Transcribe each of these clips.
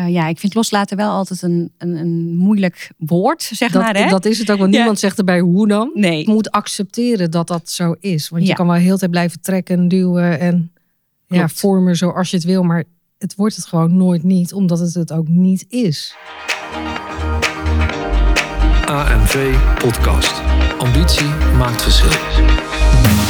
Uh, ja, ik vind loslaten wel altijd een, een, een moeilijk woord, zeg dat, maar. Hè? Dat is het ook, want niemand zegt erbij hoe dan. Nee. Je moet accepteren dat dat zo is. Want je kan wel heel tijd blijven trekken, duwen en ja, vormen zoals je het wil. Maar het wordt het gewoon nooit niet, omdat het het ook niet is. ANV Podcast. Ambitie maakt verschil.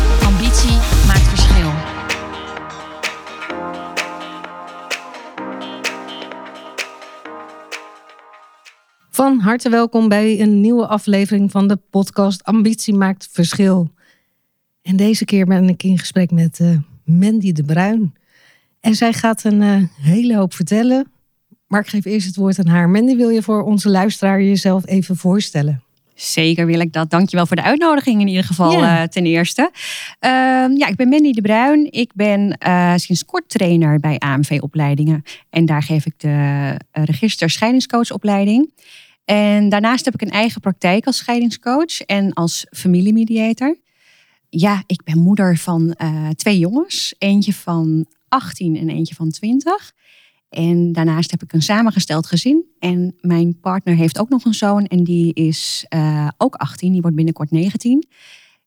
Van harte welkom bij een nieuwe aflevering van de podcast Ambitie maakt verschil. En deze keer ben ik in gesprek met uh, Mandy de Bruin. En zij gaat een uh, hele hoop vertellen. Maar ik geef eerst het woord aan haar. Mandy, wil je voor onze luisteraar jezelf even voorstellen? Zeker wil ik dat. Dankjewel voor de uitnodiging in ieder geval ja. uh, ten eerste. Uh, ja, ik ben Mandy de Bruin. Ik ben uh, sinds kort trainer bij AMV-opleidingen. En daar geef ik de register scheidingscoachopleiding. En daarnaast heb ik een eigen praktijk als scheidingscoach en als familiemediator. Ja, ik ben moeder van twee jongens. Eentje van 18 en eentje van 20. En daarnaast heb ik een samengesteld gezin. En mijn partner heeft ook nog een zoon en die is uh, ook 18, die wordt binnenkort 19.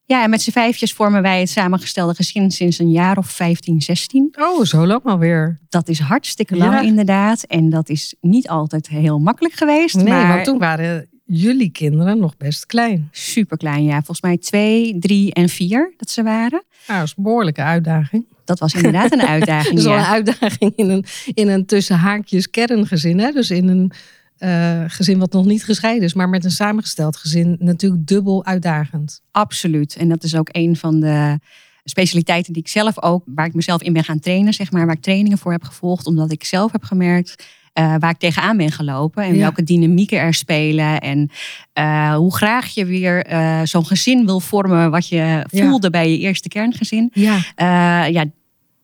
Ja, en met z'n vijfjes vormen wij het samengestelde gezin sinds een jaar of 15, 16. Oh, zo lang alweer. Dat is hartstikke lang ja. inderdaad. En dat is niet altijd heel makkelijk geweest. Nee, maar... want toen waren jullie kinderen nog best klein. Super klein, ja. Volgens mij twee, drie en vier dat ze waren. Nou, dat is een behoorlijke uitdaging. Dat was inderdaad een uitdaging. Dat is ja. wel een uitdaging in een, in een tussen haakjes kerngezin. Hè? Dus in een uh, gezin wat nog niet gescheiden is, maar met een samengesteld gezin natuurlijk dubbel uitdagend. Absoluut. En dat is ook een van de specialiteiten die ik zelf ook, waar ik mezelf in ben gaan trainen, zeg maar, waar ik trainingen voor heb gevolgd, omdat ik zelf heb gemerkt uh, waar ik tegenaan ben gelopen. En ja. welke dynamieken er spelen. En uh, hoe graag je weer uh, zo'n gezin wil vormen. Wat je voelde bij je eerste kerngezin. Ja. ja,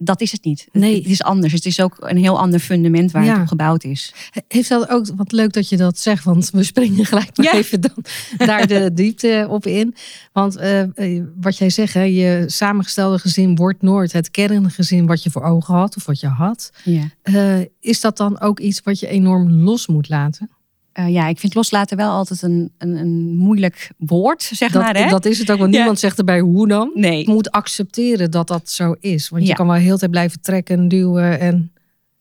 dat is het niet. Nee. Het is anders. Het is ook een heel ander fundament waar ja. het op gebouwd is. Heeft dat ook, wat leuk dat je dat zegt, want we springen gelijk maar even dan daar de diepte op in. Want uh, wat jij zegt, hè, je samengestelde gezin wordt nooit het kerngezin wat je voor ogen had of wat je had. Ja. Uh, is dat dan ook iets wat je enorm los moet laten? Uh, ja, ik vind loslaten wel altijd een, een, een moeilijk woord, zeg dat, maar. Hè? Dat is het ook, want ja. niemand zegt erbij hoe dan. Nee. Je moet accepteren dat dat zo is. Want je kan wel heel tijd blijven trekken, duwen en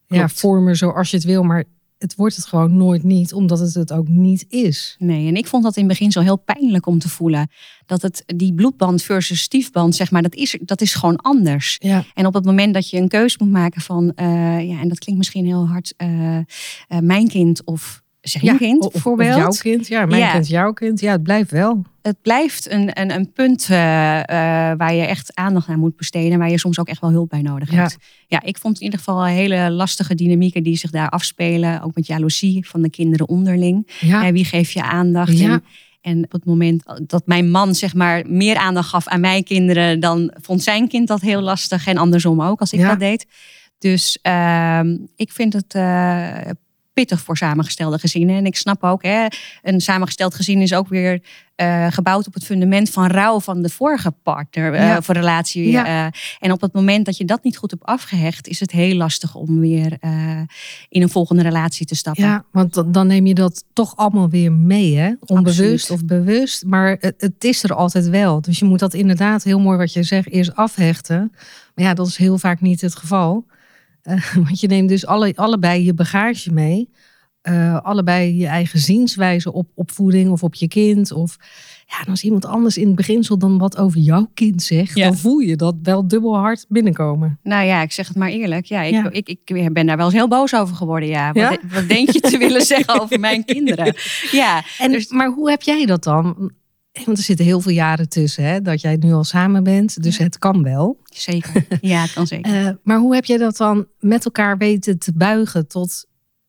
ja, vormen zoals je het wil. Maar het wordt het gewoon nooit niet, omdat het het ook niet is. Nee, en ik vond dat in het begin zo heel pijnlijk om te voelen. Dat het die bloedband versus stiefband, zeg maar, dat is, dat is gewoon anders. Ja. En op het moment dat je een keus moet maken van, uh, ja, en dat klinkt misschien heel hard, uh, uh, mijn kind of zijn ja, kind of, bijvoorbeeld. Of jouw kind, ja, mijn ja. kind, jouw kind. Ja, het blijft wel. Het blijft een, een, een punt uh, uh, waar je echt aandacht aan moet besteden. Waar je soms ook echt wel hulp bij nodig hebt. Ja, ja ik vond in ieder geval hele lastige dynamieken die zich daar afspelen. Ook met jaloezie van de kinderen onderling. Ja. Ja, wie geeft je aandacht? Ja. En, en op het moment dat mijn man zeg maar meer aandacht gaf aan mijn kinderen, dan vond zijn kind dat heel lastig. En andersom ook, als ik Ja. dat deed. Dus uh, ik vind het uh, pittig voor samengestelde gezinnen. En ik snap ook, hè, een samengesteld gezin is ook weer uh, gebouwd op het fundament van rouw van de vorige partner uh, Ja. voor relatie. Ja. Uh, en op het moment dat je dat niet goed hebt afgehecht, is het heel lastig om weer in een volgende relatie te stappen. Ja, want dan, neem je dat toch allemaal weer mee, hè? Onbewust Absoluut. of bewust. Maar het, het is er altijd wel. Dus je moet dat inderdaad heel mooi wat je zegt, eerst afhechten. Maar ja, dat is heel vaak niet het geval. Uh, want je neemt dus alle, allebei je bagage mee. Uh, allebei je eigen zienswijze op opvoeding of op je kind. Of ja, als iemand anders in het beginsel dan wat over jouw kind zegt, dan voel je dat wel dubbel hard binnenkomen. Nou ja, ik zeg het maar eerlijk. Ja, ik, Ja. Ik, ik, ben daar wel eens heel boos over geworden. Ja. Wat, Ja? wat denk je te willen zeggen over mijn kinderen? Ja, En, dus- maar hoe heb jij dat dan? Want er zitten heel veel jaren tussen, hè, dat jij nu al samen bent. Dus Ja. het kan wel. zeker. Ja, het kan zeker. Eh, maar hoe heb jij dat dan met elkaar weten te buigen tot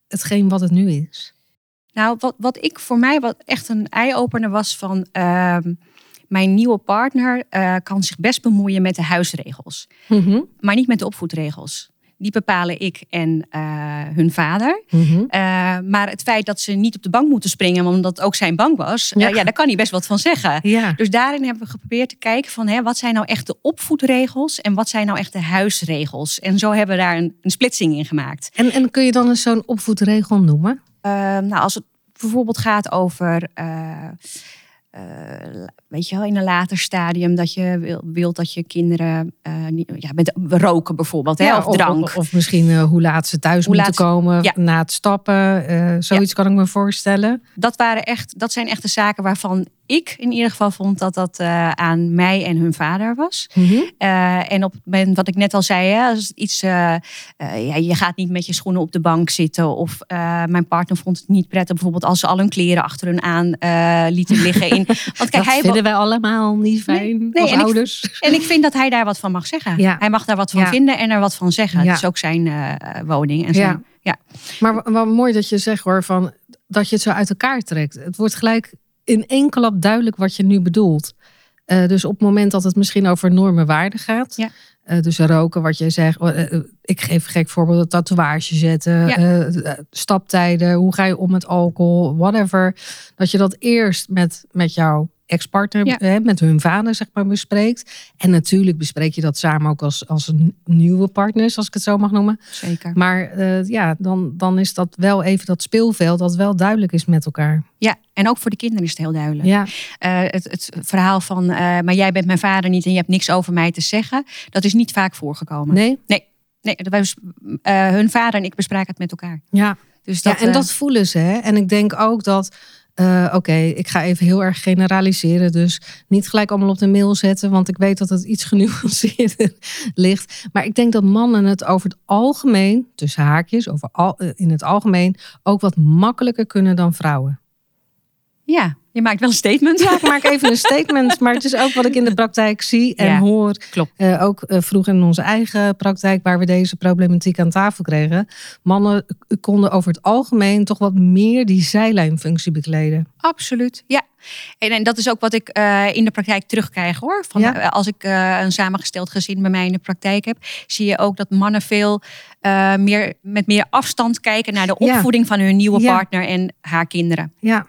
hetgeen wat het nu is? Nou, wat, wat ik voor mij wat echt een eye-opener was van. ehm, mijn nieuwe partner eh, kan zich best bemoeien met de huisregels, Mhm, maar niet met de opvoedregels. Die bepalen ik en eh, hun vader. mhm. Uh, maar het feit dat ze niet op de bank moeten springen, omdat het ook zijn bank was, Ja. ja. ja, daar kan hij best wat van zeggen. Ja, Dus daarin hebben we geprobeerd te kijken van hè, wat zijn nou echt de opvoedregels en wat zijn nou echt de huisregels. En zo hebben we daar een, een splitsing in gemaakt. en, en kun je dan eens zo'n opvoedregel noemen? Nou, als het bijvoorbeeld gaat over. Uh, uh, weet je wel, in een later stadium dat je wil, wilt dat je kinderen uh, niet, ja, met roken bijvoorbeeld, hè, of, of drank. Of, of misschien uh, hoe laat ze thuis Hoe moeten komen ja. na het stappen. Zoiets kan ik me voorstellen. Dat, waren echt, dat zijn echt de zaken waarvan ik in ieder geval vond dat dat uh, aan mij en hun vader was. Mhm. Uh, en op het moment wat ik net al zei, hè, als iets, uh, ja, je gaat niet met je schoenen op de bank zitten. Of mijn partner vond het niet prettig, bijvoorbeeld als ze al hun kleren achter hun aan lieten liggen. In, want kijk, dat hij vinden wij allemaal niet fijn Nee, nee, als en ik- ouders. En ik vind dat hij daar wat van mag zeggen. Ja. Hij mag daar wat van Ja. vinden en er wat van zeggen. Het is ook zijn woning. En zijn, ja. Maar wa- wat mooi dat je zegt hoor, van, dat je het zo uit elkaar trekt. Het wordt gelijk in één klap duidelijk wat je nu bedoelt. Uh, dus op het moment dat het misschien over normen waarden gaat. Ja. Uh, dus roken, wat jij zegt. Uh, ik geef een gek voorbeeld, tatoeage zetten. Ja. staptijden, hoe ga je om met alcohol, whatever. Dat je dat eerst met, met jouw ex-partner, Ja. hè, met hun vader zeg maar bespreekt. En natuurlijk bespreek je dat samen ook als, als een nieuwe partners, als ik het zo mag noemen. Zeker. Maar uh, ja, dan, dan is dat wel even dat speelveld dat wel duidelijk is met elkaar. Ja, en ook voor de kinderen is het heel duidelijk. Ja, Uh, het, het verhaal van, uh, maar jij bent mijn vader niet en je hebt niks over mij te zeggen, dat is niet vaak voorgekomen. nee? Nee, dat wij, hun vader en ik bespraken het met elkaar. Ja. Dus dat, ja, en dat voelen ze. Hè? En ik denk ook dat, uh, oké, ik ga even heel erg generaliseren. Dus niet gelijk allemaal op de mail zetten, want ik weet dat het iets genuanceerder ligt. Maar ik denk dat mannen het over het algemeen, tussen haakjes, over al, uh, in het algemeen, ook wat makkelijker kunnen dan vrouwen. Ja, je maakt wel een statement. Ja, ik maak even een statement. Maar het is ook wat ik in de praktijk zie en Ja, hoor. klopt. Uh, ook uh, vroeger in onze eigen praktijk, waar we deze problematiek aan tafel kregen. Mannen konden over het algemeen toch wat meer die zijlijnfunctie bekleden. Absoluut, ja. En, en dat is ook wat ik uh, in de praktijk terugkrijg hoor. Van, Ja. Als ik een samengesteld gezin bij mij in de praktijk heb, zie je ook dat mannen veel meer, met meer afstand kijken naar de Ja. opvoeding van hun nieuwe Ja. partner en haar kinderen. Ja,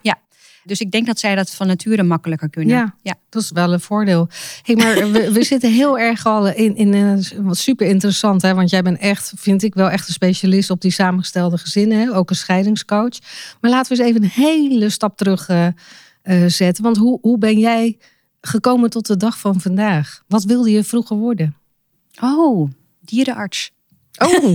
Dus ik denk dat zij dat van nature makkelijker kunnen. Ja. ja. dat is wel een voordeel. Hey, maar we, we zitten heel erg al in, in wat super interessant. Hè? Want jij bent echt, vind ik wel echt een specialist op die samengestelde gezinnen. Hè? Ook een scheidingscoach. Maar laten we eens even een hele stap terug uh, uh, zetten. Want hoe, hoe ben jij gekomen tot de dag van vandaag? Wat wilde je vroeger worden? Oh, dierenarts. Oh,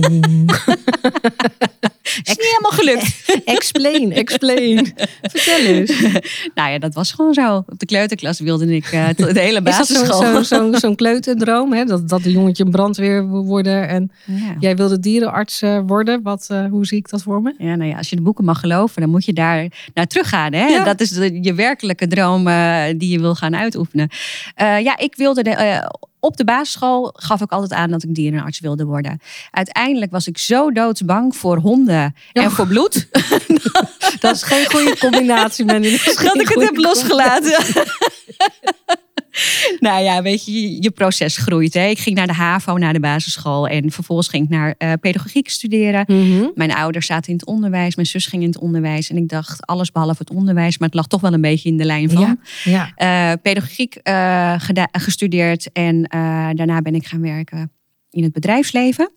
Is niet helemaal gelukt. explain, explain. Vertel eens. nou ja, dat was gewoon zo. Op de kleuterklas wilde ik uh, de hele basisschool. zo'n zo, zo, zo kleuterdroom? Hè? Dat, dat een jongetje brandweer wil worden. En Ja. jij wilde dierenarts uh, worden. Wat, uh, hoe zie ik dat voor me? Ja, nou ja, als je de boeken mag geloven, dan moet je daar naar teruggaan. Hè? Ja. Dat is de, je werkelijke droom uh, die je wil gaan uitoefenen. Ja, ik wilde de, op de basisschool gaf ik altijd aan dat ik dierenarts wilde worden. Uiteindelijk was ik zo doodsbang voor honden en voor bloed. Dat is geen goede combinatie, Mandy. Dat, dat ik het heb losgelaten. nou ja, weet je, je- proces groeit. Hè? Ik ging naar de HAVO, naar de basisschool. En vervolgens ging ik naar eh, pedagogiek studeren. Mhm. Mijn ouders zaten in het onderwijs. Mijn zus ging in het onderwijs. En ik dacht, alles behalve het onderwijs. Maar het lag toch wel een beetje in de lijn van. Ja, ja. Eh, pedagogiek eh, gestudeerd. En daarna ben ik gaan werken in het bedrijfsleven.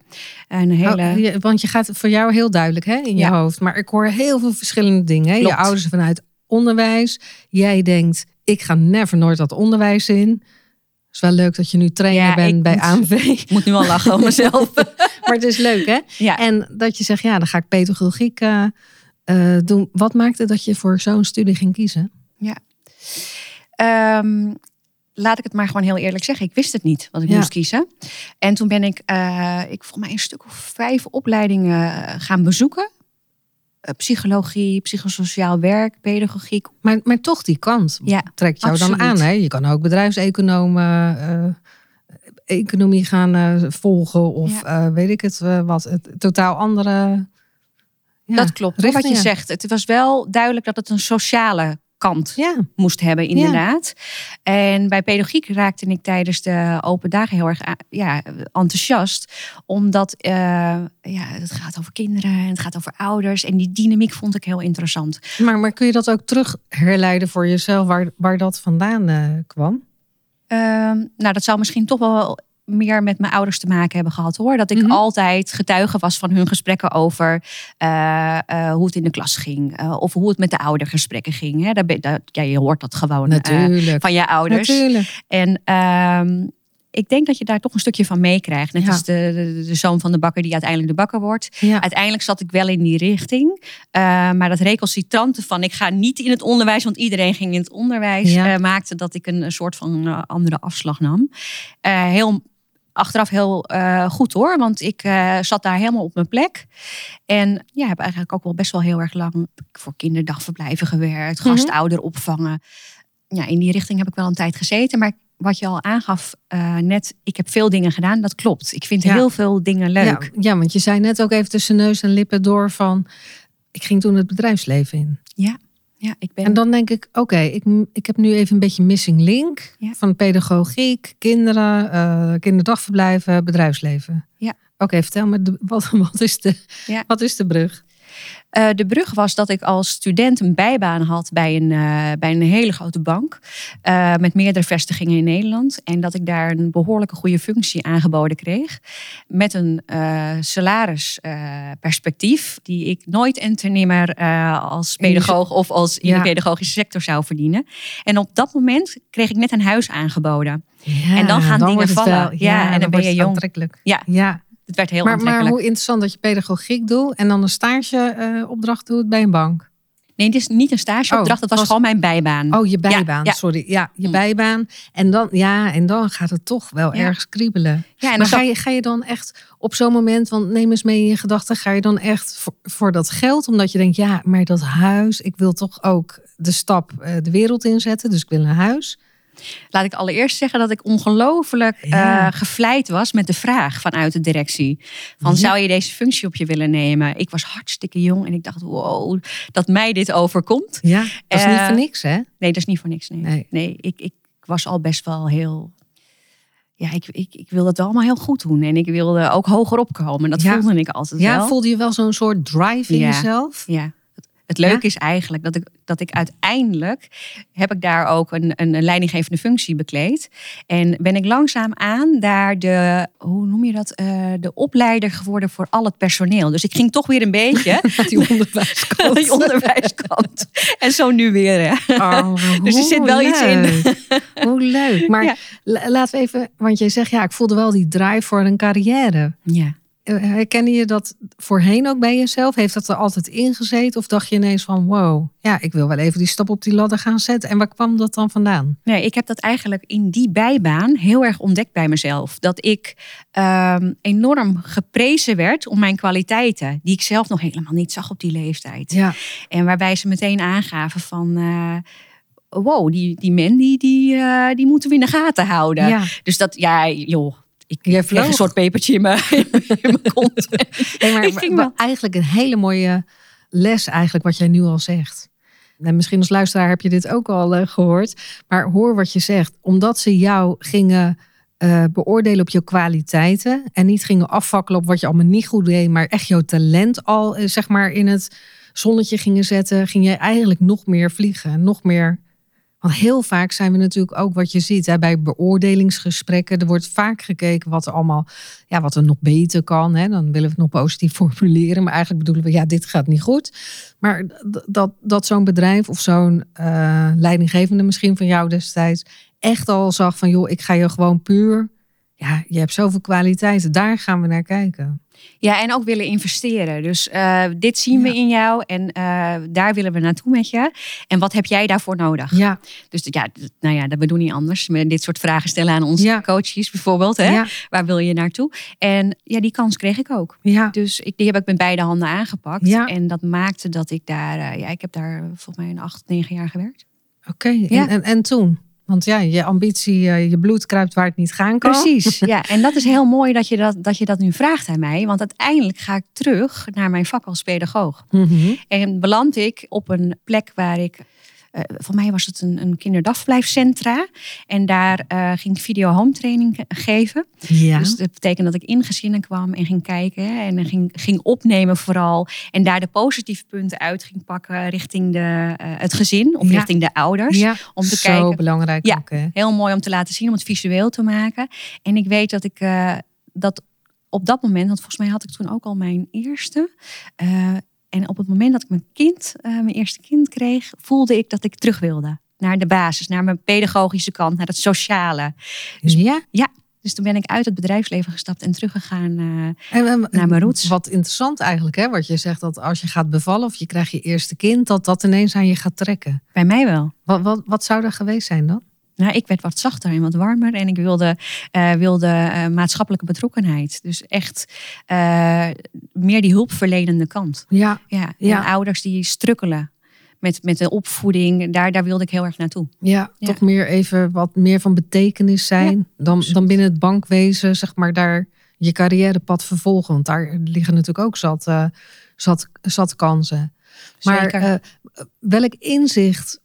Een hele... Oh, je- want je gaat voor jou heel duidelijk hè, in je Ja. hoofd. Maar ik hoor heel veel verschillende dingen. Hè? Je ouders vanuit onderwijs. Jij denkt, ik ga never nooit dat onderwijs in. Het is wel leuk dat je nu trainer Ja, bent bij moet- AMV. Ik moet nu al lachen om mezelf. Maar het is leuk hè? ja. En dat je zegt, ja, dan ga ik pedagogiek eh, eh, doen. Wat maakte dat je voor zo'n studie ging kiezen? Ehm, laat ik het maar gewoon heel eerlijk zeggen. Ik wist het niet wat ik Ja. moest kiezen. En toen ben ik, eh, ik volgens mij een stuk of vijf opleidingen gaan bezoeken. Eh, psychologie, psychosociaal werk, pedagogiek. Maar, maar toch die kant Ja, trekt jou dan aan. Hè? Je kan ook bedrijfseconoom, eh, eh, economie gaan volgen. Of weet ik het wat. Het, totaal andere... ja, dat klopt. Wat je zegt. Het was wel duidelijk dat het een sociale kant Ja, moest hebben, inderdaad. En bij pedagogiek raakte ik tijdens de open dagen heel erg a- ja, enthousiast. Omdat eh, ja, het gaat over kinderen en het gaat over ouders. En die dynamiek vond ik heel interessant. maar, maar kun je dat ook terug herleiden voor jezelf, waar, waar dat vandaan eh, kwam? Ehm, nou, dat zou misschien toch wel meer met mijn ouders te maken hebben gehad hoor. Dat ik Mhm. altijd getuige was van hun gesprekken over eh, eh, hoe het in de klas ging. eh, of hoe het met de oudergesprekken ging. Hè. Daar ben, daar, ja, je hoort dat gewoon Natuurlijk. van je ouders. Natuurlijk. En ehm, ik denk dat je daar toch een stukje van meekrijgt. Net Ja. als de, de, de zoon van de bakker die uiteindelijk de bakker wordt. Ja. Uiteindelijk zat ik wel in die richting. Maar dat recalcitrante van ik ga niet in het onderwijs, want iedereen ging in het onderwijs, Ja. maakte dat ik een, soort van andere afslag nam. Heel achteraf heel eh, goed hoor, want ik eh, zat daar helemaal op mijn plek. En ja, heb eigenlijk ook wel best wel heel erg lang voor kinderdagverblijven gewerkt, Mhm. gastouder opvangen. Ja, in die richting heb ik wel een tijd gezeten, maar wat je al aangaf eh, net, ik heb veel dingen gedaan, dat klopt. Ik vind Ja. heel veel dingen leuk. Ja, ja, want je zei net ook even tussen neus en lippen door van... Ik ging toen het bedrijfsleven in. Ja, ik ben En dan denk ik, oké, ik, ik heb nu even een beetje missing link Ja. van pedagogiek, kinderen, eh, kinderdagverblijven, bedrijfsleven. Ja. Oké, vertel me, de- wat, wat, is de, Ja. wat is de brug? Eh, de brug was dat ik als student een bijbaan had bij een, eh, bij een hele grote bank. eh, met meerdere vestigingen in Nederland. En dat ik daar een behoorlijke goede functie aangeboden kreeg. Met een salarisperspectief. die ik nooit en te nimmer als pedagoog of als in Ja. de pedagogische sector zou verdienen. En op dat moment kreeg ik net een huis aangeboden. Ja, En dan gaan dingen vallen. Ja, en dan ben wordt je jong. Ja. ja. Het werd heel Maar, maar hoe interessant dat je pedagogiek doet en dan een stageopdracht opdracht doet bij een bank. Nee, dit is niet een stageopdracht. Oh, dat was, was- gewoon mijn bijbaan. Oh, je bijbaan, ja. sorry. Ja, je Mm. bijbaan. En dan, ja, en dan gaat het toch wel Ja. ergens kriebelen. ja, en maar dan ga zat- je, ga je dan echt op zo'n moment, want neem eens mee in je gedachten, ga je dan echt voor, voor dat geld, omdat je denkt, ja, maar dat huis, ik wil toch ook de stap eh, de wereld inzetten, dus ik wil een huis. Laat ik allereerst zeggen dat ik ongelooflijk Ja. eh, gevleid was met de vraag vanuit de directie. Van Ja. zou je deze functie op je willen nemen? Ik was hartstikke jong en ik dacht, wow, dat mij dit overkomt. Ja, dat is niet Eh, voor niks, hè? Nee, dat is niet voor niks. Nee, Nee. nee. ik, ik was al best wel heel. Ja, ik, ik, ik wilde het allemaal heel goed doen. En ik wilde ook hoger opkomen. Dat Ja. voelde ik altijd Ja, wel. voelde je wel zo'n soort drive in Ja. jezelf? Ja. Het leuke Ja? is eigenlijk dat ik, dat ik uiteindelijk heb ik daar ook een, een leidinggevende functie bekleed. En ben ik langzaam aan daar de, hoe noem je dat, eh, de opleider geworden voor al het personeel. Dus ik ging toch weer een beetje Die onderwijskant. die onderwijskant. En zo nu weer. Hè. Oh, Dus er zit wel iets in. Hoe leuk. Maar Ja. laten we even, want jij zegt ja, ik voelde wel die drive voor een carrière. Ja. Herkende je dat voorheen ook bij jezelf? Heeft dat er altijd ingezeten? Of dacht je ineens van wow, ja, ik wil wel even die stap op die ladder gaan zetten. En waar kwam dat dan vandaan? Nee, ik heb dat eigenlijk in die bijbaan heel erg ontdekt bij mezelf. Dat ik ehm, enorm geprezen werd om mijn kwaliteiten, die ik zelf nog helemaal niet zag op die leeftijd. Ja, En waarbij ze meteen aangaven van. eh, Wow, die, die Mandy, die, eh, die moeten we in de gaten houden. ja. Dus dat, ja, joh, ik kreeg een soort pepertje in mijn, in mijn kont. Nee, maar wel. eigenlijk een hele mooie les eigenlijk wat jij nu al zegt. En misschien als luisteraar heb je dit ook al eh, gehoord. Maar hoor wat je zegt. Omdat ze jou gingen eh, beoordelen op je kwaliteiten. En niet gingen afvakkelen op wat je allemaal niet goed deed. Maar echt jouw talent al eh, zeg maar in het zonnetje gingen zetten. Ging jij eigenlijk nog meer vliegen. Nog meer... Want heel vaak zijn we natuurlijk ook wat je ziet hè, bij beoordelingsgesprekken. Er wordt vaak gekeken wat er allemaal ja, wat er nog beter kan. Hè? Dan willen we het nog positief formuleren. Maar eigenlijk bedoelen we, ja, dit gaat niet goed. Maar dat, dat zo'n bedrijf of zo'n eh, leidinggevende misschien van jou destijds echt al zag van, joh, ik ga je gewoon puur. Ja, je hebt zoveel kwaliteiten. Daar gaan we naar kijken. Ja, en ook willen investeren. Dus eh, dit zien we Ja. in jou en eh, daar willen we naartoe met je. En wat heb jij daarvoor nodig? Ja, Dus ja, nou ja, dat we doen niet anders. Met dit soort vragen stellen aan onze Ja. coaches bijvoorbeeld. Hè? ja, Waar wil je naartoe? En ja, die kans kreeg ik ook. ja. Dus ik, die heb ik met beide handen aangepakt. Ja. En dat maakte dat ik daar, eh, ja, ik heb daar volgens mij een acht, negen jaar gewerkt. Oké, en, en toen? Want ja, je ambitie, eh, je bloed kruipt waar het niet gaan kan. Precies, ja. En dat is heel mooi dat je dat, dat je dat nu vraagt aan mij. Want uiteindelijk ga ik terug naar mijn vak als pedagoog. Mhm. En beland ik op een plek waar ik eh, voor mij was het een, een kinderdagverblijfcentra. En daar eh, ging ik video home training ge- geven. Ja. Dus dat betekent dat ik in gezinnen kwam en ging kijken. En dan ging, ging opnemen vooral. En daar de positieve punten uit ging pakken richting de, eh, het gezin. Of Ja. richting de ouders. ja, om te zo kijken. belangrijk Ja. ook. Hè? Heel mooi om te laten zien, om het visueel te maken. En ik weet dat ik eh, dat op dat moment, want volgens mij had ik toen ook al mijn eerste. eh, en op het moment dat ik mijn kind, eh, mijn eerste kind kreeg, voelde ik dat ik terug wilde. Naar de basis, naar mijn pedagogische kant, naar het sociale. Dus- ja. Dus toen ben ik uit het bedrijfsleven gestapt en teruggegaan. En, en- Naar mijn roots. Wat interessant eigenlijk, hè? Wat je zegt dat als je gaat bevallen of je krijgt je eerste kind, dat dat ineens aan je gaat trekken. bij mij wel. Wat, wat, wat zou er geweest zijn dan? Nou, ik werd wat zachter en wat warmer en ik wilde, eh, wilde eh, maatschappelijke betrokkenheid. Dus echt eh, meer die hulpverlenende kant. Ja, Ja, Ja. En ouders die strukkelen met, met de opvoeding, daar, daar wilde ik heel erg naartoe. ja, Ja. toch meer even wat meer van betekenis zijn dan, dan binnen het bankwezen, zeg maar, daar je carrièrepad vervolgen. Want daar liggen natuurlijk ook zat, zat, zat kansen. Maar Zeker. welk inzicht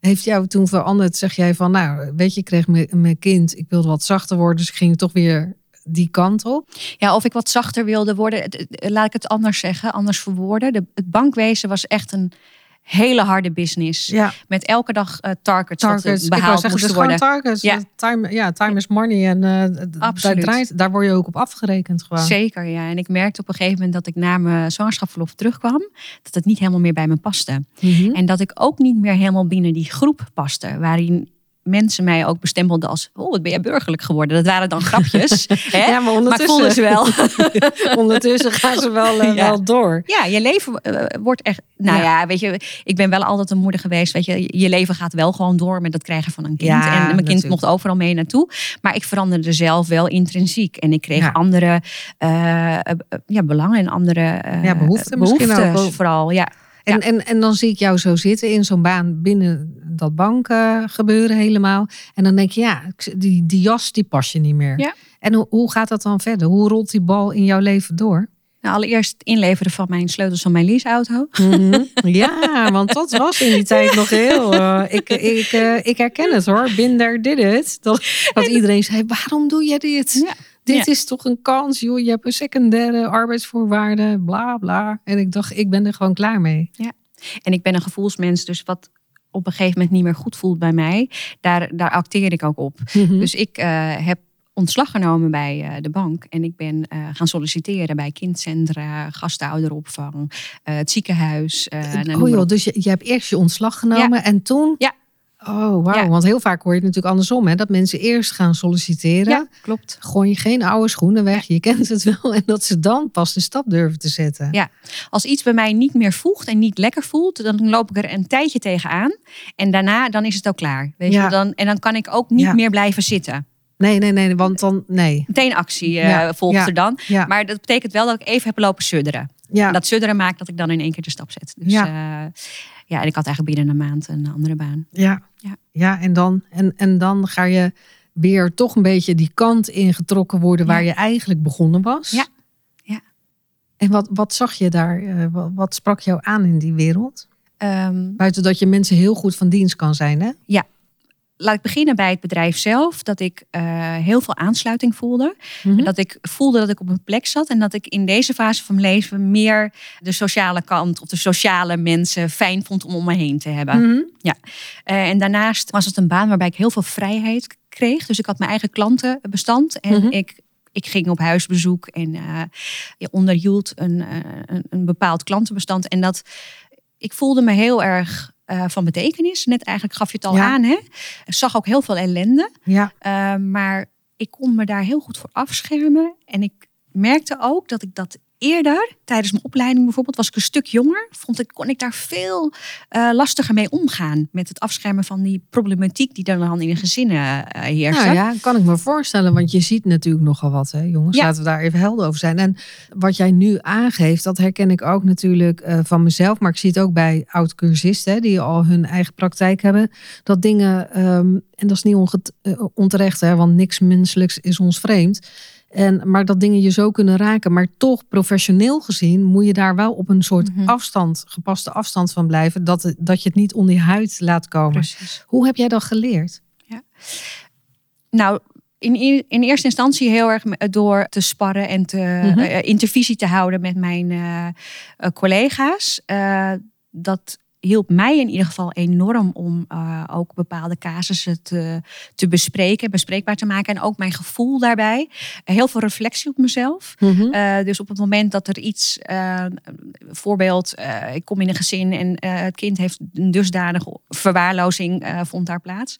heeft jou toen veranderd? Zeg jij van, nou, weet je, ik kreeg mijn kind, ik wilde wat zachter worden, dus ik ging toch weer die kant op. Ja, of ik wat zachter wilde worden. Laat ik het anders zeggen, anders verwoorden. De, het bankwezen was echt een hele harde business. Ja, Met elke dag eh, targets, targets. eh, wou behaald zeggen, moesten worden. targets. Ja. Time, ja, time is money. En eh, daar, draait, daar word je ook op afgerekend gewoon. Zeker, ja. En ik merkte op een gegeven moment dat ik na mijn zwangerschapsverlof terugkwam, dat het niet helemaal meer bij me paste. Mhm. En dat ik ook niet meer helemaal binnen die groep paste, waarin mensen mij ook bestempelden als, oh, wat ben jij burgerlijk geworden? Dat waren dan grapjes. hè? Ja, maar maar ondertussen, ze wel. ondertussen gaan ze wel, eh, Ja. wel door. Ja, je leven eh, wordt echt. Nou Ja. ja. weet je, ik ben wel altijd een moeder geweest. Weet je, je leven gaat wel gewoon door met het krijgen van een kind. En mijn kind natuurlijk. mocht overal mee naartoe. Maar ik veranderde zelf wel intrinsiek. En ik kreeg andere eh, ja, belangen en andere eh, behoeften misschien ook behoeftes vooral. Ja. En, en, en dan zie ik jou zo zitten in zo'n baan binnen dat bank eh, gebeuren helemaal. En dan denk je, ja, die, die jas die pas je niet meer. Ja. En hoe, hoe gaat dat dan verder? Hoe rolt die bal in jouw leven door? Nou, allereerst het inleveren van mijn sleutels van mijn leaseauto. Mhm. Ja, want dat was in die tijd nog heel. eh, ik, ik, eh, ik herken het hoor. Binder did it. Dat, dat iedereen zei: waarom doe je dit? Ja. Dit Ja. is toch een kans, joh. Je hebt een secundaire arbeidsvoorwaarden, bla bla. En ik dacht, ik ben er gewoon klaar mee. En ik ben een gevoelsmens, dus wat op een gegeven moment niet meer goed voelt bij mij, daar, daar acteer ik ook op. Mhm. Dus ik eh, heb ontslag genomen bij eh, de bank. En ik ben eh, gaan solliciteren bij kindcentra, gastouderopvang, het ziekenhuis. oh joh, dus je, je hebt eerst je ontslag genomen en toen? Ja. Oh, wauw. Ja. Want heel vaak hoor je het natuurlijk andersom, hè? Dat mensen eerst gaan solliciteren. Ja, klopt. Gooi je geen oude schoenen weg, je kent het wel. En dat ze dan pas de stap durven te zetten. Ja. Als iets bij mij niet meer voegt en niet lekker voelt, dan loop ik er een tijdje tegenaan. En daarna dan is het ook klaar. Weet Ja. je? Dan, en dan kan ik ook niet meer blijven zitten. Nee, nee, nee, want dan, nee. Meteen actie eh, Ja, volgt er dan. Ja, Maar dat betekent wel dat ik even heb lopen sudderen. ja. En dat sudderen maakt dat ik dan in één keer de stap zet. Dus Ja. ja, ja en ik had eigenlijk binnen een maand een andere baan. Ja, Ja. ja en, dan, en, en dan ga je weer toch een beetje die kant ingetrokken worden waar Ja. je eigenlijk begonnen was. Ja. Ja. En wat, wat zag je daar? eh, wat, wat sprak jou aan in die wereld? Ehm, Buiten dat je mensen heel goed van dienst kan zijn, hè? Laat ik beginnen bij het bedrijf zelf. Dat ik eh, heel veel aansluiting voelde. Mhm. Dat ik voelde dat ik op een plek zat. En dat ik in deze fase van mijn leven meer de sociale kant of de sociale mensen fijn vond om om me heen te hebben. Mhm. Eh, en daarnaast was het een baan waarbij ik heel veel vrijheid kreeg. Dus ik had mijn eigen klantenbestand. En Mhm. ik, ik ging op huisbezoek en je onderhield een, een, een bepaald klantenbestand. En dat ik voelde me heel erg eh, van betekenis. Net eigenlijk gaf je het al Ja. aan. Hè? Ik zag ook heel veel ellende. Ja, Uh, maar ik kon me daar heel goed voor afschermen. En ik merkte ook dat ik dat eerder, tijdens mijn opleiding bijvoorbeeld, was ik een stuk jonger. Vond ik, kon ik daar veel eh, lastiger mee omgaan. Met het afschermen van die problematiek die dan in de gezinnen eh heerste. nou ja, kan ik me voorstellen. Want je ziet natuurlijk nogal wat, hè, jongens. Ja. Laten we daar even helder over zijn. En wat jij nu aangeeft, dat herken ik ook natuurlijk eh, van mezelf. Maar ik zie het ook bij oud-cursisten, die al hun eigen praktijk hebben. Dat dingen, ehm, en dat is niet onterecht, hè, want niks menselijks is ons vreemd. En, maar dat dingen je zo kunnen raken. Maar toch, professioneel gezien, moet je daar wel op een soort Mhm. afstand, gepaste afstand van blijven. Dat, dat je het niet onder je huid laat komen. Precies. Hoe heb jij dat geleerd? Nou, in, in, eerste instantie heel erg door te sparren en te, Mhm. eh, intervisie te houden met mijn eh, eh, collega's. Eh, dat hielp mij in ieder geval enorm om eh, ook bepaalde casussen te, te bespreken, bespreekbaar te maken. En ook mijn gevoel daarbij. heel veel reflectie op mezelf. Eh, dus op het moment dat er iets, eh, voorbeeld, ik kom in een gezin en het kind heeft een dusdanige verwaarlozing vond daar plaats.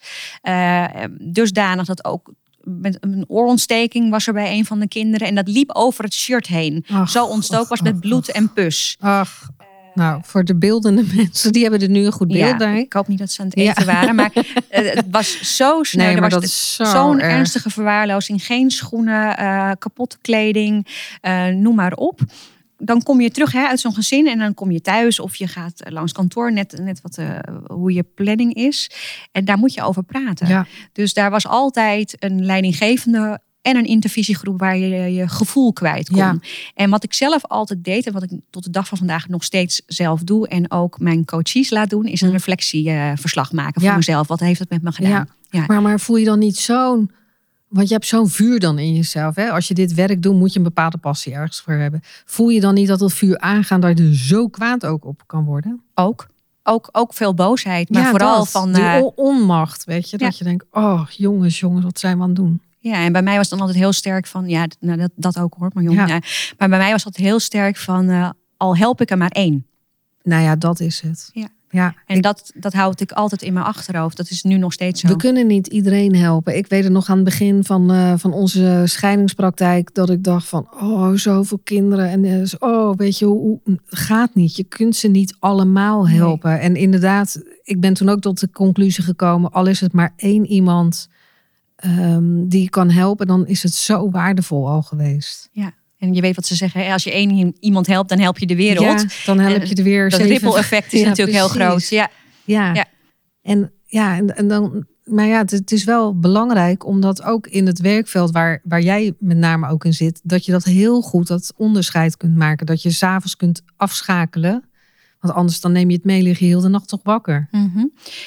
Dusdanig dat ook met een oorontsteking was er bij een van de kinderen en dat liep over het shirt heen. Ach, Zo ontstoken ach, was met ach, bloed en pus. Ach, nou, voor de beeldende mensen, die hebben er nu een goed beeld Ja, bij. ik hoop niet dat ze aan het Ja. eten waren, maar eh, het was zo snel. Nee, Er maar was zo zo'n erg. ernstige verwaarlozing. Geen schoenen, eh, kapotte kleding, eh, noem maar op. Dan kom je terug hè, uit zo'n gezin en dan kom je thuis of je gaat langs kantoor, net, net wat, hoe je planning is. En daar moet je over praten. Ja. Dus daar was altijd een leidinggevende en een intervisiegroep waar je je gevoel kwijt kon. Ja. En wat ik zelf altijd deed en wat ik tot de dag van vandaag nog steeds zelf doe en ook mijn coaches laat doen, is een reflectieverslag maken voor Ja. mezelf. Wat heeft het met me gedaan? Ja. Maar, maar voel je dan niet zo'n. Want je hebt zo'n vuur dan in jezelf. Hè? Als je dit werk doet, moet je een bepaalde passie ergens voor hebben. Voel je dan niet dat dat vuur aangaat, dat je er zo kwaad ook op kan worden? Ook. Ook, ook veel boosheid, maar Ja, vooral dat. van. Die eh, on- onmacht, weet je. Dat Ja. je denkt, oh jongens, jongens, wat zijn we aan het doen? Ja, en bij mij was het dan altijd heel sterk van, ja, nou, dat, dat ook hoor, maar jong. Ja. ja. Maar bij mij was het heel sterk van, eh, al help ik er maar één. Nou ja, dat is het. Ja. ja. En ik- dat, dat houd ik altijd in mijn achterhoofd. Dat is nu nog steeds zo. We kunnen niet iedereen helpen. Ik weet het nog aan het begin van, eh, van onze scheidingspraktijk dat ik dacht van, oh, zoveel kinderen. En eh, oh, weet je, hoe, gaat niet. Je kunt ze niet allemaal Nee. helpen. En inderdaad, ik ben toen ook tot de conclusie gekomen, al is het maar één iemand ehm, die je kan helpen, dan is het zo waardevol al geweest. Ja. En je weet wat ze zeggen, als je één iemand helpt, dan help je de wereld. Ja, dan help je er weer dat ripple effect is Ja, natuurlijk heel groot. Ja. Ja. Ja. En ja, en, en dan. Maar ja, het, het is wel belangrijk omdat ook in het werkveld waar, waar jij met name ook in zit, dat je dat heel goed dat onderscheid kunt maken. Dat je s'avonds kunt afschakelen. Want anders dan neem je het mee, lig je heel de nacht toch wakker. Mhm.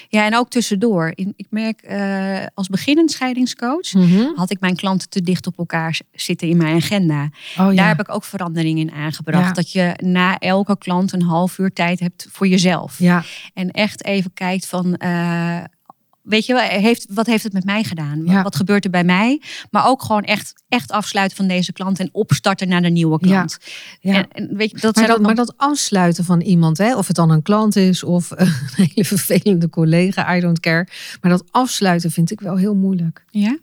ja, en ook tussendoor. Ik merk eh, als beginnend scheidingscoach had ik mijn klanten te dicht op elkaar zitten in mijn agenda. Oh ja. Daar heb ik ook verandering in aangebracht. Ja. Dat je na elke klant een half uur tijd hebt voor jezelf. ja, En echt even kijkt van, eh, weet je wel, heeft, wat heeft het met mij gedaan? Wat, Ja. wat gebeurt er bij mij? Maar ook gewoon echt, echt afsluiten van deze klant en opstarten naar de nieuwe klant. ja. En, en weet je, dat maar, dat, nog- maar dat afsluiten van iemand, hè, of het dan een klant is of een hele vervelende collega, I don't care. Maar dat afsluiten vind ik wel heel moeilijk. Ja?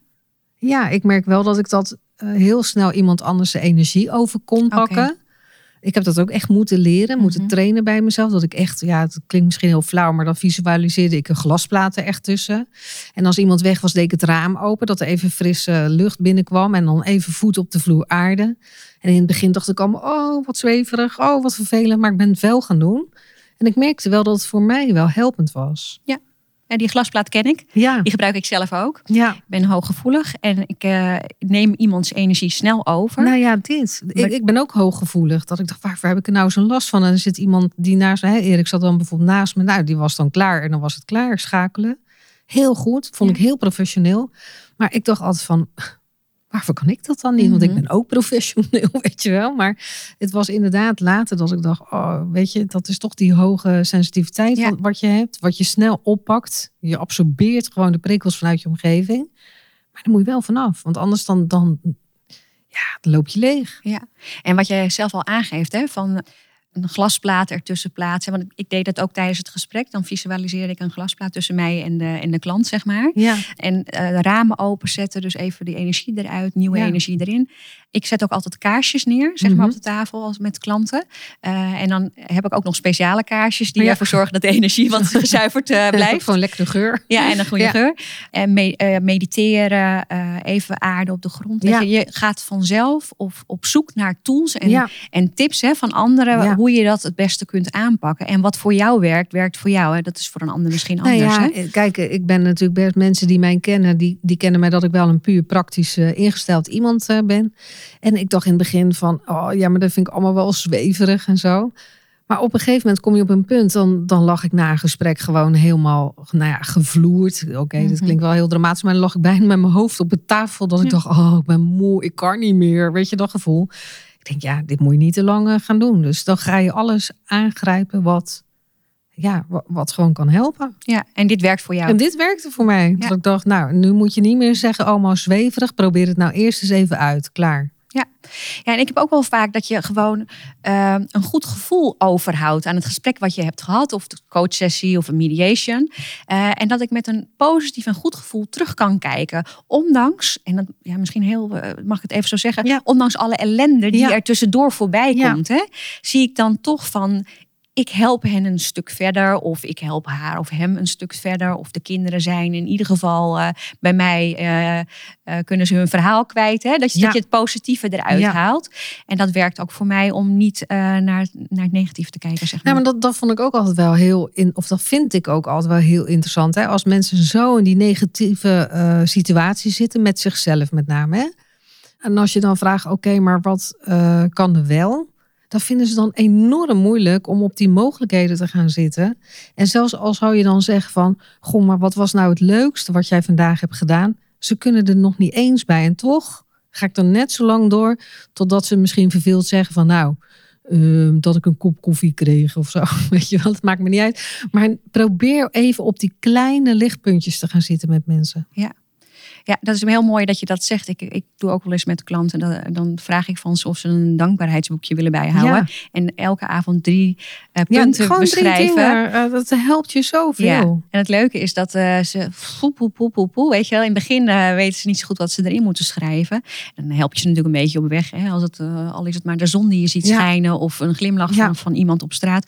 Ja, ik merk wel dat ik dat eh, heel snel iemand anders de energie over kon pakken. Ik heb dat ook echt moeten leren, moeten Mhm. trainen bij mezelf. Dat ik echt, ja, het klinkt misschien heel flauw, maar dan visualiseerde ik een glasplaat er echt tussen. En als iemand weg was, deed ik het raam open, dat er even frisse lucht binnenkwam. En dan even voet op de vloer aarde. En in het begin dacht ik allemaal, oh, wat zweverig, oh, wat vervelend. Maar ik ben het wel gaan doen. En ik merkte wel dat het voor mij wel helpend was. En die glasplaat ken ik. Ja, Die gebruik ik zelf ook. ja. Ik ben hooggevoelig en ik eh, neem iemands energie snel over. Nou ja, dit. Maar- Ik, ik ben ook hooggevoelig. Dat ik dacht, waarvoor heb ik er nou zo'n last van? En er zit iemand die naast me, hè, Erik zat dan bijvoorbeeld naast me. Nou, die was dan klaar en dan was het klaar, schakelen. Heel goed, vond Ja. ik heel professioneel. Maar ik dacht altijd van, waarvoor kan ik dat dan niet? Want ik Mhm. ben ook professioneel, weet je wel. Maar het was inderdaad later dat ik dacht, oh, weet je, dat is toch die hoge sensitiviteit Ja. wat je hebt. Wat je snel oppakt. Je absorbeert gewoon de prikkels vanuit je omgeving. Maar daar moet je wel vanaf. Want anders dan, dan, ja, dan loop je leeg. Ja, en wat jij zelf al aangeeft, hè, van een glasplaat ertussen plaatsen. Want ik deed dat ook tijdens het gesprek. Dan visualiseerde ik een glasplaat tussen mij en de, en de klant, zeg maar. Ja, En de ramen openzetten, dus even die energie eruit, nieuwe Ja. energie erin. Ik zet ook altijd kaarsjes neer, zeg maar, Mhm. op de tafel als met klanten. Eh, en dan heb ik ook nog speciale kaarsjes die Ja. ervoor zorgen dat de energie wat gezuiverd eh, blijft. Gewoon lekkere geur. Ja, en een goede geur. En me- mediteren, even aarde op de grond. Je, je gaat vanzelf op, op zoek naar tools en, en tips hè, van anderen. Ja. Hoe hoe je dat het beste kunt aanpakken. En wat voor jou werkt, werkt voor jou. Hè? Dat is voor een ander misschien Nou anders. ja, hè? eh, kijk, eh, ik ben natuurlijk best mensen die mij kennen, die, die kennen mij dat ik wel een puur praktisch eh, ingesteld iemand ben. En ik dacht in het begin van, oh ja, maar dat vind ik allemaal wel zweverig en zo. Maar op een gegeven moment kom je op een punt, dan, dan lag ik na een gesprek gewoon helemaal nou ja, gevloerd. Oké, dat Mhm. klinkt wel heel dramatisch, maar dan lag ik bijna met mijn hoofd op de tafel. Dat ik dacht, oh, ik ben moe, ik kan niet meer. Weet je dat gevoel? Ik denk, ja, dit moet je niet te lang eh, gaan doen. Dus dan ga je alles aangrijpen wat, ja, wa- wat gewoon kan helpen. Ja, en dit werkt voor jou. En dit werkte voor mij. Ja. Dat ik dacht, nou, nu moet je niet meer zeggen, allemaal zweverig. Probeer het nou eerst eens even uit. Klaar. Ja, en ik heb ook wel vaak dat je gewoon eh, een goed gevoel overhoudt aan het gesprek wat je hebt gehad, of de coachsessie of een mediation. Eh, en dat ik met een positief en goed gevoel terug kan kijken. Ondanks, en dat, ja, misschien heel, eh, mag ik het even zo zeggen, Ja. ondanks alle ellende die Ja. er tussendoor voorbij Ja. komt, hè, zie ik dan toch van. Ik help hen een stuk verder, of ik help haar of hem een stuk verder, of de kinderen zijn in ieder geval eh, bij mij, eh, eh, kunnen ze hun verhaal kwijt. Hè? Dat, je, Ja. dat je het positieve eruit Ja. haalt. En dat werkt ook voor mij om niet naar, naar het negatieve te kijken. Zeg maar. Ja, maar dat, dat vond ik ook altijd wel heel, in, of dat vind ik ook altijd wel heel interessant. Hè? Als mensen zo in die negatieve situatie zitten, met zichzelf met name. Hè? En als je dan vraagt, oké, maar wat kan er wel? Dan vinden ze dan enorm moeilijk om op die mogelijkheden te gaan zitten. En zelfs al zou je dan zeggen van, goh, maar wat was nou het leukste wat jij vandaag hebt gedaan? Ze kunnen er nog niet eens bij. En toch ga ik dan net zo lang door totdat ze misschien verveeld zeggen van, nou, ehm, dat ik een kop koffie kreeg of zo. Weet je wel, dat maakt me niet uit. Maar probeer even op die kleine lichtpuntjes te gaan zitten met mensen. Ja, dat is heel mooi dat je dat zegt. Ik, ik doe ook wel eens met klanten. Dan, dan vraag ik van ze of ze een dankbaarheidsboekje willen bijhouden. En elke avond drie eh, punten gewoon drie beschrijven. dingen. Eh, dat helpt je zoveel. Ja, en het leuke is dat eh, ze poe, poe, poe, poe, weet je wel. In het begin weten ze niet zo goed wat ze erin moeten schrijven. En dan help je ze natuurlijk een beetje op weg. Hè, als het, al is het maar de zon die je ziet Ja. schijnen of een glimlach Ja. van, van iemand op straat.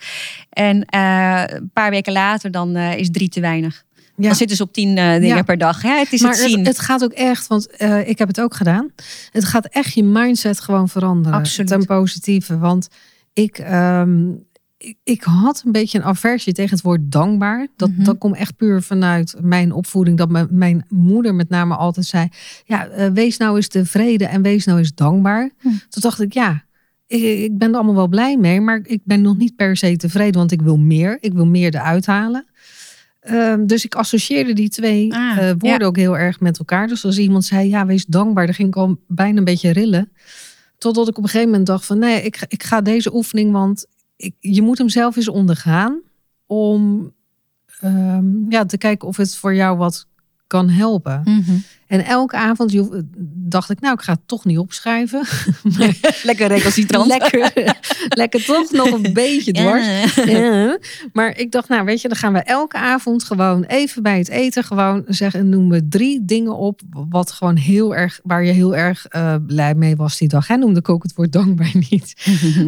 En een paar weken later dan is drie te weinig. Ja. Dan zitten ze op tien eh, dingen Ja. per dag. Hè? Het is maar het zien. het, het gaat ook echt, want eh, ik heb het ook gedaan. Het gaat echt je mindset gewoon veranderen. Absoluut. Ten positieve. Want ik, ehm, ik, ik had een beetje een aversie tegen het woord dankbaar. Dat, Mhm. dat komt echt puur vanuit mijn opvoeding. Dat mijn, mijn moeder met name altijd zei. Ja, eh, wees nou eens tevreden en wees nou eens dankbaar. Hm. Toen dacht ik, ja, ik, ik ben er allemaal wel blij mee. Maar ik ben nog niet per se tevreden. Want ik wil meer. Ik wil meer eruit halen. Ehm, dus ik associeerde die twee Ah, eh, woorden ja. ook heel erg met elkaar. Dus als iemand zei, ja, wees dankbaar, dan ging ik al bijna een beetje rillen. Totdat ik op een gegeven moment dacht van, nee, ik, ga- ik ga deze oefening, want ik, je moet hem zelf eens ondergaan om ehm, ja, te kijken of het voor jou wat kan helpen. Mhm. En elke avond dacht ik, nou, ik ga het toch niet opschrijven. Lekker recalcitrant. lekker, lekker toch nog een beetje dwars. Ja. Maar ik dacht, nou weet je, dan gaan we elke avond gewoon even bij het eten gewoon zeggen, noem we drie dingen op wat gewoon heel erg, waar je heel erg eh, blij mee was die dag. Hij noemde ik ook het woord dankbaar niet.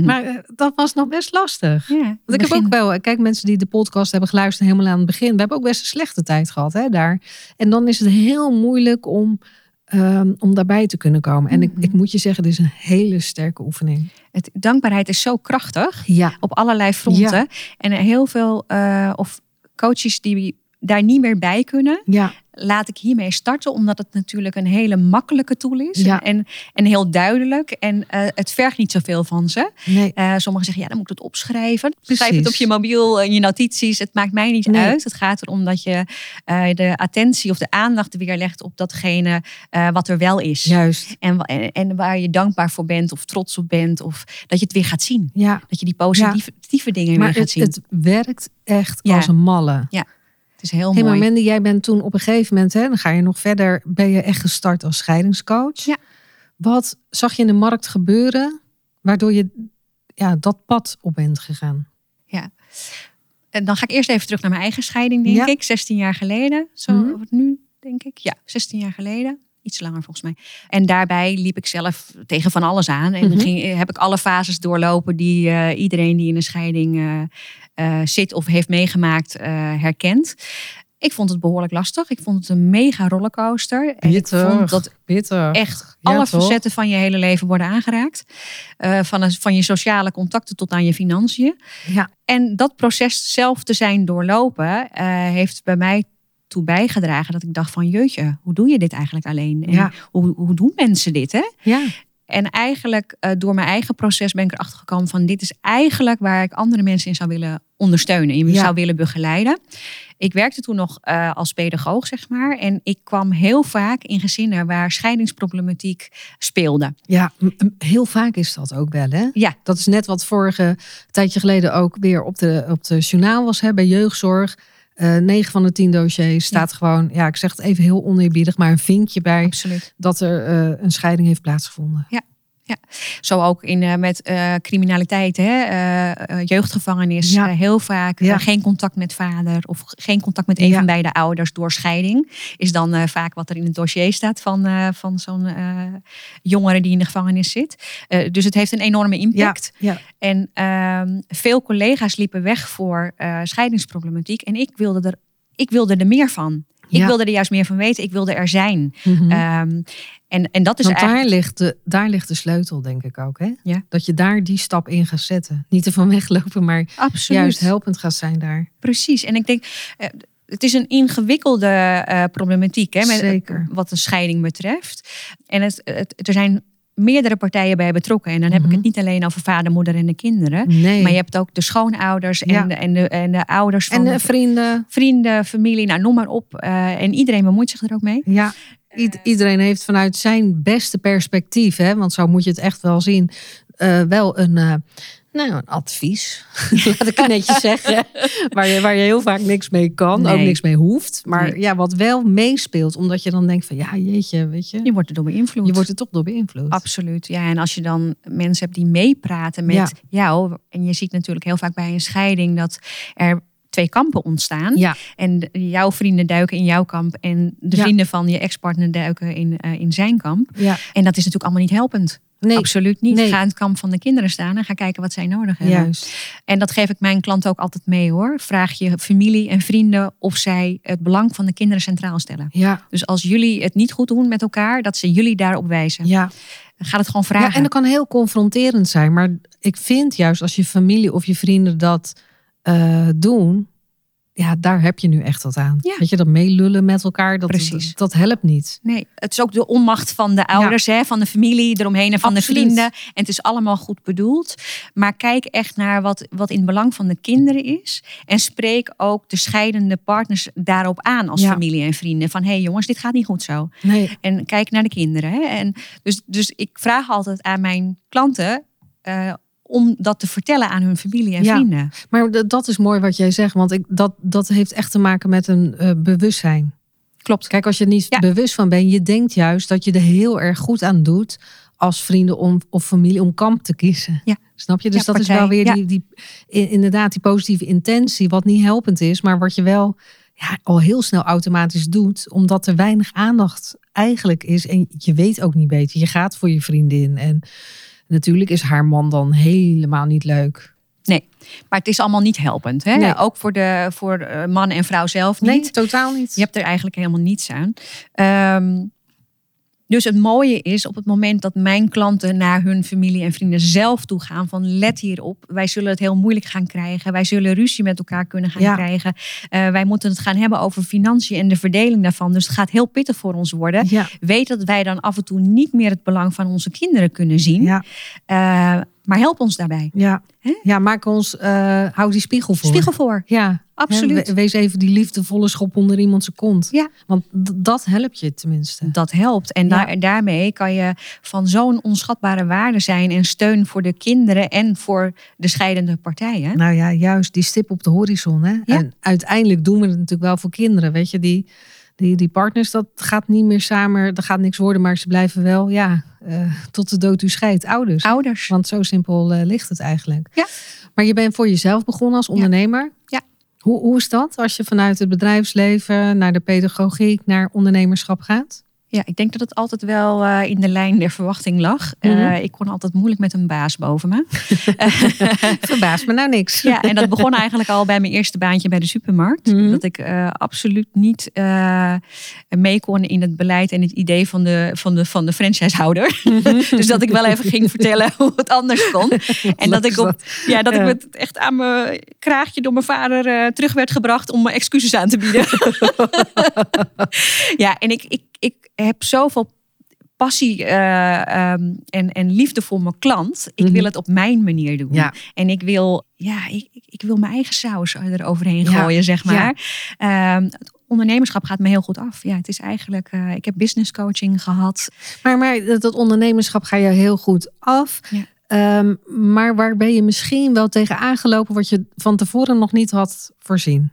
Maar eh, dat was nog best lastig. Ja, Want ik heb ook wel, kijk, mensen die de podcast hebben geluisterd helemaal aan het begin, we hebben ook best een slechte tijd gehad hè, daar. En dan is het heel moeilijk om, ehm, om daarbij te kunnen komen. En ik, Mhm. ik moet je zeggen, dit is een hele sterke oefening. Het, dankbaarheid is zo krachtig. Ja. op allerlei fronten. En heel veel eh, of coaches die daar niet meer bij kunnen, Ja, laat ik hiermee starten, omdat het natuurlijk een hele makkelijke tool is Ja. en, en heel duidelijk. En eh, het vergt niet zoveel van ze. nee. Eh, sommigen zeggen, ja, dan moet ik het opschrijven. Precies. Schrijf het op je mobiel, in je notities. Het maakt mij niet Nee. uit. Het gaat erom dat je eh, de attentie of de aandacht weer legt op datgene eh, wat er wel is. Juist. En, en, en waar je dankbaar voor bent of trots op bent. Of dat je het weer gaat zien. Ja, Dat je die positieve dingen maar weer gaat het, zien. het werkt echt Ja. als een malle. Het is heel Hey, maar mooi. Mandy, jij bent toen op een gegeven moment, hè, dan ga je nog verder, ben je echt gestart als scheidingscoach. Ja. Wat zag je in de markt gebeuren, waardoor je ja, dat pad op bent gegaan? En dan ga ik eerst even terug naar mijn eigen scheiding, denk Ja. ik. 16 jaar geleden. Zo Mhm. nu, denk ik. Ja, 16 jaar geleden. Iets langer volgens mij. En daarbij liep ik zelf tegen van alles aan. En Mhm. ging, heb ik alle fases doorlopen die eh, iedereen die in een scheiding eh, eh, zit of heeft meegemaakt eh, herkent. Ik vond het behoorlijk lastig. Ik vond het een mega rollercoaster. En ik vond dat Bitter. echt alle facetten van je hele leven worden aangeraakt. Eh, van, een- van je sociale contacten tot aan je financiën. Ja. En dat proces zelf te zijn doorlopen, heeft bij mij toe bijgedragen dat ik dacht van jeutje, hoe doe je dit eigenlijk alleen? En Ja. hoe, hoe doen mensen dit? Hè? Ja. En eigenlijk eh, door mijn eigen proces ben ik erachter gekomen van dit is eigenlijk waar ik andere mensen in zou willen ondersteunen. In Ja. zou willen begeleiden. Ik werkte toen nog eh, als pedagoog, zeg maar. En ik kwam heel vaak in gezinnen waar scheidingsproblematiek speelde. Ja, heel vaak is dat ook wel, hè? Ja. Dat is net wat vorige tijdje geleden ook weer op de, op de journaal was, hè, bij jeugdzorg. Eh 9 van de 10 dossiers staat gewoon, ja, ik zeg het even heel oneerbiedig, maar een vinkje bij Absoluut. dat er eh, een scheiding heeft plaatsgevonden. Zo ook in, eh, met eh, criminaliteit, hè? eh, jeugdgevangenis. Ja. heel vaak Ja. geen contact met vader of geen contact met een Ja. van beide ouders door scheiding. Is dan vaak wat er in het dossier staat van, van zo'n jongere die in de gevangenis zit. Dus het heeft een enorme impact. En ehm, veel collega's liepen weg voor scheidingsproblematiek. En ik wilde er, ik wilde er meer van. Ik wilde er juist meer van weten. Ik wilde er zijn. Ehm, en, en dat is Want daar eigenlijk... ligt, de, daar ligt de sleutel, denk ik ook. Hè? Ja. Dat je daar die stap in gaat zetten. Niet ervan weglopen, maar Absoluut. juist helpend gaat zijn daar. Precies. En ik denk, eh, het is een ingewikkelde eh, problematiek hè, met, Zeker. wat een scheiding betreft. En het, het, er zijn meerdere partijen bij betrokken. En dan heb ik Mhm. het niet alleen over vader, moeder en de kinderen. Nee. Maar je hebt ook de schoonouders en, Ja. de, en, de, en de ouders van en de de vrienden. vrienden, familie, nou noem maar op. Eh, en iedereen bemoeit zich er ook mee. Ja, i- iedereen heeft vanuit zijn beste perspectief, hè, want zo moet je het echt wel zien, eh, wel een, eh, nou, een advies. Laat ik het netjes zeggen. Waar je, waar je heel vaak niks mee kan, ook niks mee hoeft. Maar Nee. ja, wat wel meespeelt, omdat je dan denkt van ja, jeetje, weet je. Je wordt er door beïnvloed. Je wordt er toch door beïnvloed. Absoluut. Ja, en als je dan mensen hebt die meepraten met Ja. jou. En je ziet natuurlijk heel vaak bij een scheiding dat er twee kampen ontstaan. Ja, En jouw vrienden duiken in jouw kamp. En de Ja. vrienden van je ex-partner duiken in, eh, in zijn kamp. ja. En dat is natuurlijk allemaal niet helpend. Nee, Absoluut niet. Nee. Ga in het kamp van de kinderen staan en ga kijken wat zij nodig hebben. juist. En dat geef ik mijn klanten ook altijd mee hoor. Vraag je familie en vrienden of zij het belang van de kinderen centraal stellen. Ja, Dus als jullie het niet goed doen met elkaar, dat ze jullie daarop wijzen. ja. Ga het gewoon vragen. Ja, en dat kan heel confronterend zijn. Maar ik vind juist als je familie of je vrienden dat eh, doen. Ja, daar heb je nu echt wat aan. Ja. Weet je, dat meelullen met elkaar, dat, Precies. dat, dat helpt niet. Nee, het is ook de onmacht van de ouders, hè, van de familie eromheen en van Absoluut. de vrienden. En het is allemaal goed bedoeld. Maar kijk echt naar wat, wat in het belang van de kinderen is. En spreek ook de scheidende partners daarop aan als Ja. familie en vrienden. Van hé hey jongens, dit gaat niet goed zo. Nee, En kijk naar de kinderen. Hè. En dus, dus ik vraag altijd aan mijn klanten eh, om dat te vertellen aan hun familie en Ja. vrienden. maar dat is mooi wat jij zegt. Want ik, dat, dat heeft echt te maken met een eh, bewustzijn. Klopt. Kijk, als je er niet Ja. bewust van bent, je denkt juist dat je er heel erg goed aan doet als vrienden om, of familie om kamp te kiezen. Ja. Snap je? Dus Ja, dat is wel weer die, die, inderdaad die positieve intentie, wat niet helpend is, maar wat je wel ja, al heel snel automatisch doet, omdat er weinig aandacht eigenlijk is. En je weet ook niet beter. Je gaat voor je vriendin. En natuurlijk is haar man dan helemaal niet leuk. Maar het is allemaal niet helpend. Hè? Nee. Ook voor, de, voor eh, man en vrouw zelf niet. Nee, totaal niet. Je hebt er eigenlijk helemaal niets aan. Ehm, dus het mooie is op het moment dat mijn klanten naar hun familie en vrienden zelf toe gaan van let hierop. Wij zullen het heel moeilijk gaan krijgen. Wij zullen ruzie met elkaar kunnen gaan Ja. krijgen. Eh, wij moeten het gaan hebben over financiën en de verdeling daarvan. Dus het gaat heel pittig voor ons worden. Ja, Weet dat wij dan af en toe niet meer het belang van onze kinderen kunnen zien. ja, Eh, maar help ons daarbij. ja. Ja maak ons, eh hou die spiegel voor. Spiegel voor. Ja, Absoluut. Wees even die liefdevolle schop onder iemand zijn kont. Ja. Want dat helpt je tenminste. Dat helpt. En Ja. daarmee kan je van zo'n onschatbare waarde zijn en steun voor de kinderen en voor de scheidende partijen. Nou ja, juist die stip op de horizon. Hè? En uiteindelijk doen we het natuurlijk wel voor kinderen. Weet je, die, die, die partners, dat gaat niet meer samen. Dat gaat niks worden, maar ze blijven wel, ja, eh, tot de dood u scheidt, ouders. Ouders. Want zo simpel eh, ligt het eigenlijk. Ja. Maar je bent voor jezelf begonnen als ondernemer. Ja. Hoe, hoe is dat als je vanuit het bedrijfsleven naar de pedagogiek, naar ondernemerschap gaat? Ja, ik denk dat het altijd wel eh, in de lijn der verwachting lag. Eh, Mhm. ik kon altijd moeilijk met een baas boven me. Verbaast me nou niks. Ja, en dat begon eigenlijk al bij mijn eerste baantje bij de supermarkt. Mhm. Dat ik eh, absoluut niet mee kon in het beleid en het idee van de, van de, van de franchisehouder. dus dat ik wel even ging vertellen hoe het anders kon. En dat ik, op, ja, dat ik met echt aan mijn kraagje door mijn vader terug werd gebracht om me excuses aan te bieden. ja, en ik, ik, ik heb zoveel passie eh, ehm, en, en liefde voor mijn klant. Ik Mhm. wil het op mijn manier doen. Ja. En ik wil, ja, ik, ik- wil mijn eigen saus eroverheen Ja, gooien, zeg maar. Ehm, het ondernemerschap gaat me heel goed af. Ja, het is eigenlijk, eh, ik heb business coaching gehad. Maar, maar dat, dat ondernemerschap ga je heel goed af. Ehm, maar waar ben je misschien wel tegen aangelopen wat je van tevoren nog niet had voorzien?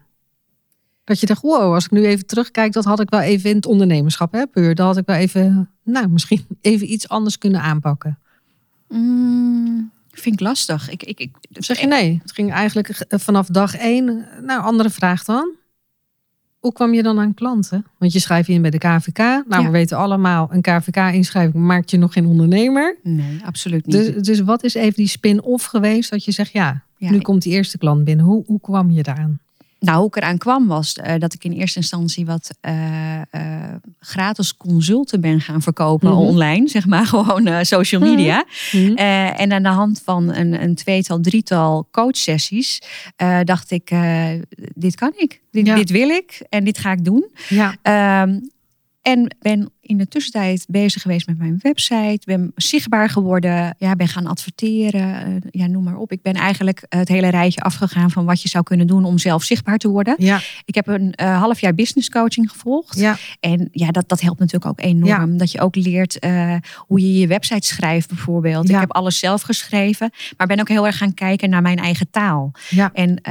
Dat je dacht, wow, als ik nu even terugkijk, dat had ik wel even in het ondernemerschap, hè, puur. Dat had ik wel even, nou, misschien even iets anders kunnen aanpakken. Mm, vind ik lastig. Ik, ik, zeg je nee? Het ging eigenlijk vanaf dag één. Nou, andere vraag dan. Hoe kwam je dan aan klanten? Want je schrijft je in bij de KVK. Nou, Ja. we weten allemaal, een KVK-inschrijving maakt je nog geen ondernemer. Nee, absoluut niet. Dus, dus wat is even die spin-off geweest dat je zegt, ja, Ja, nu komt die eerste klant binnen. Hoe, hoe kwam je daaraan? Nou, hoe ik eraan kwam was eh, dat ik in eerste instantie wat eh, eh, gratis consulten ben gaan verkopen Mhm. online, zeg maar, gewoon social Mhm. media. Eh, en aan de hand van een, een tweetal, drietal coachsessies dacht ik, dit kan ik, dit, Ja. dit wil ik en dit ga ik doen. Ja, Ehm, en ben in de tussentijd bezig geweest met mijn website. Ben zichtbaar geworden. Ja, ben gaan adverteren. eh, ja, noem maar op. Ik ben eigenlijk het hele rijtje afgegaan van wat je zou kunnen doen om zelf zichtbaar te worden. ja, Ik heb een eh, half jaar business coaching gevolgd. ja. En ja, dat, dat helpt natuurlijk ook enorm. Dat je ook leert eh, hoe je je website schrijft bijvoorbeeld. Ja. Ik heb alles zelf geschreven. Maar ben ook heel erg gaan kijken naar mijn eigen taal. Ja. En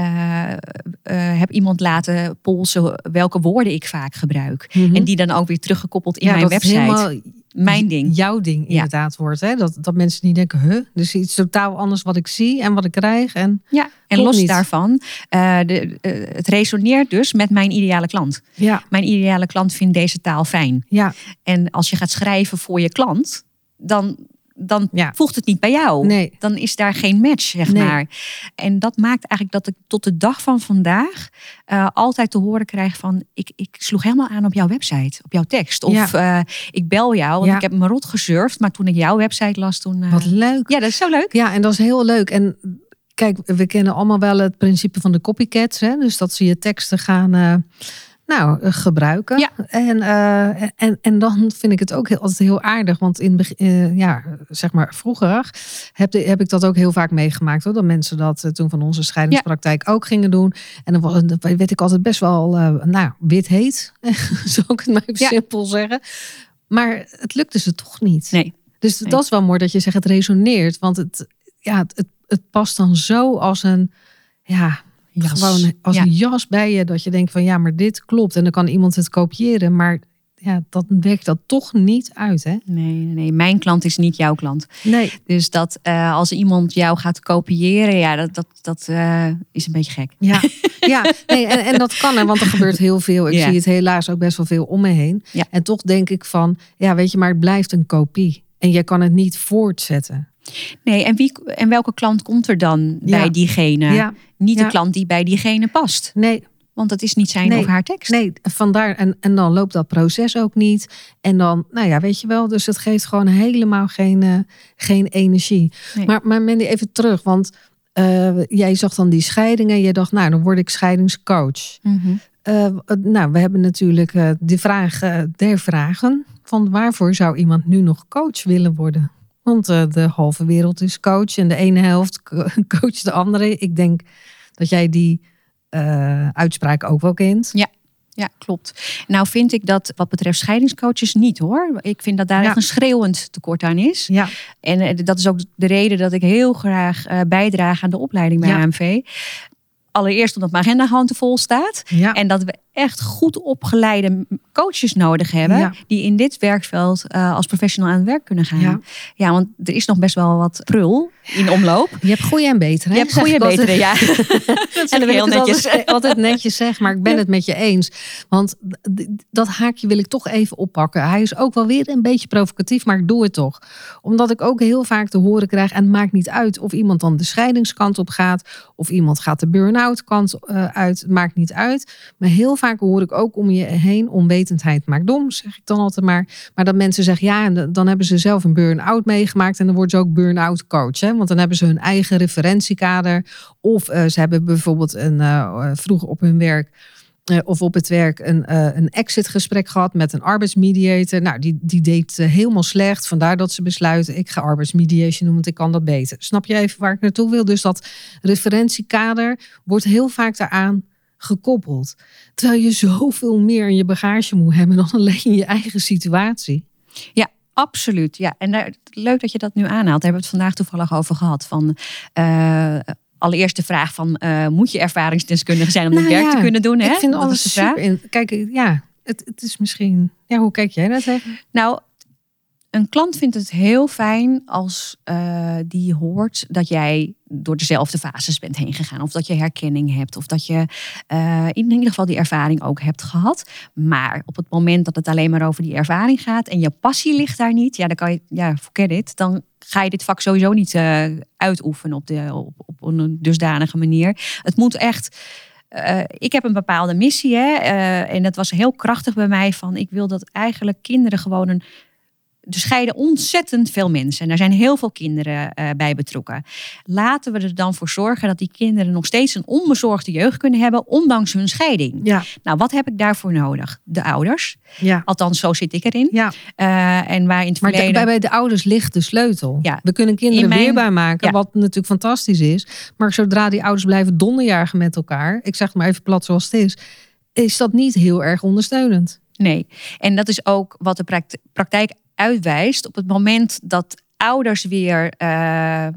heb iemand laten polsen welke woorden ik vaak gebruik. Mhm. En die dan ook weer teruggekoppeld in ja, mijn website. helemaal Mijn ding. Jouw ding inderdaad wordt. Hè? Dat, dat mensen niet denken, huh? Dus iets totaal anders wat ik zie en wat ik krijg. En Ja, en los niet. daarvan, eh, de, eh, het resoneert dus met mijn ideale klant. ja, Mijn ideale klant vindt deze taal fijn. ja, En als je gaat schrijven voor je klant, dan, dan Ja. voegt het niet bij jou. nee. Dan is daar geen match, zeg Nee. maar. En dat maakt eigenlijk dat ik tot de dag van vandaag eh, altijd te horen krijg van... Ik, ik sloeg helemaal aan op jouw website, op jouw tekst. Of eh, ik bel jou, want Ja. ik heb me rot gesurfd. Maar toen ik jouw website las, toen... eh, Wat leuk. ja, dat is zo leuk. Ja, en dat is heel leuk. En kijk, we kennen allemaal wel het principe van de copycats. Hè? Dus dat ze je teksten gaan nou, eh, gebruiken. Ja. En, eh, en, en dan vind ik het ook heel, altijd heel aardig. Want in, eh, ja, zeg maar vroeger heb, de- heb ik dat ook heel vaak meegemaakt. Hoor, dat mensen dat eh, toen van onze scheidingspraktijk ook gingen doen. En dan was- dan werd ik altijd best wel, eh, nou, wit heet. Zou ik het maar even Ja. simpel zeggen. Maar het lukte ze toch niet. Nee. Dus Nee. dat is wel mooi dat je zegt het resoneert. Want het, ja, het, het, het past dan zo als een, ja, Jas. gewoon als Ja. een jas bij je. Dat je denkt van ja, maar dit klopt. En dan kan iemand het kopiëren. Maar ja, dat werkt dat toch niet uit. Hè? Nee, nee, mijn klant is niet jouw klant. Nee. Dus dat eh, als iemand jou gaat kopiëren, ja, dat, dat, dat eh, is een beetje gek. Ja, ja nee, en, en dat kan, hè, want er gebeurt heel veel. Ik Ja. zie het helaas ook best wel veel om me heen. Ja. En toch denk ik van, ja, weet je, maar het blijft een kopie. En je kan het niet voortzetten. Nee, en, wie, en welke klant komt er dan Ja. bij diegene? Ja, Niet de klant die bij diegene past. nee, Want dat is niet zijn Nee. of haar tekst. Nee, vandaar. En, en dan loopt dat proces ook niet. En dan, nou ja, weet je wel. Dus het geeft gewoon helemaal geen, eh, geen energie. Nee. Maar, maar Mandy, even terug. Want eh, jij zag dan die scheidingen. Je dacht, nou, dan word ik scheidingscoach. Mhm. Eh, nou, we hebben natuurlijk de vraag der vragen. Van waarvoor zou iemand nu nog coach willen worden? Want eh, de halve wereld is coach. En de ene helft co- coacht de andere. Ik denk dat jij die eh, uitspraak ook wel kent. Ja, klopt. Nou vind ik dat wat betreft scheidingscoaches niet hoor. Ik vind dat daar Ja. echt een schreeuwend tekort aan is. Ja, En eh, dat is ook de reden dat ik heel graag bijdraag aan de opleiding bij Ja. AMV. Allereerst omdat mijn agenda gewoon te vol staat. ja. En dat we echt goed opgeleide coaches nodig hebben. Ja. Die in dit werkveld eh, als professional aan het werk kunnen gaan. Ja. Ja. want er is nog best wel wat prul in omloop. Je hebt goede en betere. Je hebt goede en betere, ja. dat En dan wil heel netjes. altijd, altijd netjes zeggen, maar ik ben het met je eens. Want dat haakje wil ik toch even oppakken. Hij is ook wel weer een beetje provocatief, maar ik doe het toch. Omdat ik ook heel vaak te horen krijg, en het maakt niet uit of iemand dan de scheidingskant op gaat, of iemand gaat de burn-out kant eh, uit, het maakt niet uit. Maar heel vaak hoor ik ook om je heen, onwetendheid maakt dom, zeg ik dan altijd maar. Maar dat mensen zeggen, ja, en dan hebben ze zelf een burn-out meegemaakt en dan worden ze ook burn-out coach. Hè? Want dan hebben ze hun eigen referentiekader. Of eh, ze hebben bijvoorbeeld een, eh, vroeger op hun werk eh, of op het werk een, eh, een exitgesprek gehad met een arbeidsmediator. Nou, die, die deed eh, helemaal slecht. Vandaar dat ze besluiten, ik ga arbeidsmediation doen, want ik kan dat beter. Snap je even waar ik naartoe wil? Dus dat referentiekader wordt heel vaak daaraan gekoppeld. Terwijl je zoveel meer in je bagage moet hebben dan alleen je eigen situatie. Absoluut, ja. En daar, leuk dat je dat nu aanhaalt. Daar hebben we het vandaag toevallig over gehad. Van, eh, allereerst de vraag van, eh, moet je ervaringsdeskundige zijn om dit Nou werk te ja, kunnen doen? Hè? Ik vind Dat alles is de vraag. super. In, kijk, ja, het, het is misschien. Ja, hoe kijk jij dat tegen? Nou, een klant vindt het heel fijn als eh, die hoort dat jij door dezelfde fases bent heen gegaan. Of dat je herkenning hebt. Of dat je eh, in ieder geval die ervaring ook hebt gehad. Maar op het moment dat het alleen maar over die ervaring gaat en je passie ligt daar niet, ja, dan kan je, ja, forget it. Dan ga je dit vak sowieso niet eh, uitoefenen op, de, op, op een dusdanige manier. Het moet echt. ik heb een bepaalde missie hè, en dat was heel krachtig bij mij van ik wil dat eigenlijk kinderen gewoon een er scheiden ontzettend veel mensen. En daar zijn heel veel kinderen eh, bij betrokken. Laten we er dan voor zorgen dat die kinderen nog steeds een onbezorgde jeugd kunnen hebben, ondanks hun scheiding. Ja, Nou, wat heb ik daarvoor nodig? De ouders. ja. Althans, zo zit ik erin. ja. Eh, en waar in het Maar de- verleden... bij, bij de ouders ligt de sleutel. Ja. We kunnen kinderen mijn- weerbaar maken, Ja. wat natuurlijk fantastisch is. Maar zodra die ouders blijven donderjagen met elkaar, ik zeg het maar even plat zoals het is, is dat niet heel erg ondersteunend. Nee. En dat is ook wat de prakt- praktijk uitwijst. Op het moment dat ouders weer, eh, eh,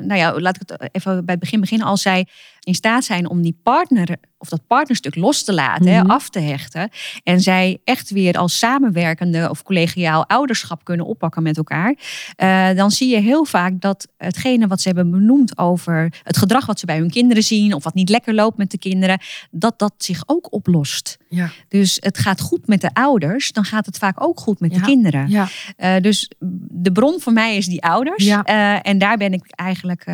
nou ja, laat ik het even bij het begin beginnen. Als zij in staat zijn om die partner of dat partnerstuk los te laten, hè, Mhm. af te hechten. En zij echt weer als samenwerkende of collegiaal ouderschap kunnen oppakken met elkaar. eh, dan zie je heel vaak dat hetgene wat ze hebben benoemd over het gedrag wat ze bij hun kinderen zien. Of wat niet lekker loopt met de kinderen. Dat dat zich ook oplost. Ja. Dus het gaat goed met de ouders, dan gaat het vaak ook goed met de kinderen. Ja. Eh, dus de bron voor mij is die ouders. Ja. Eh, en daar ben ik eigenlijk,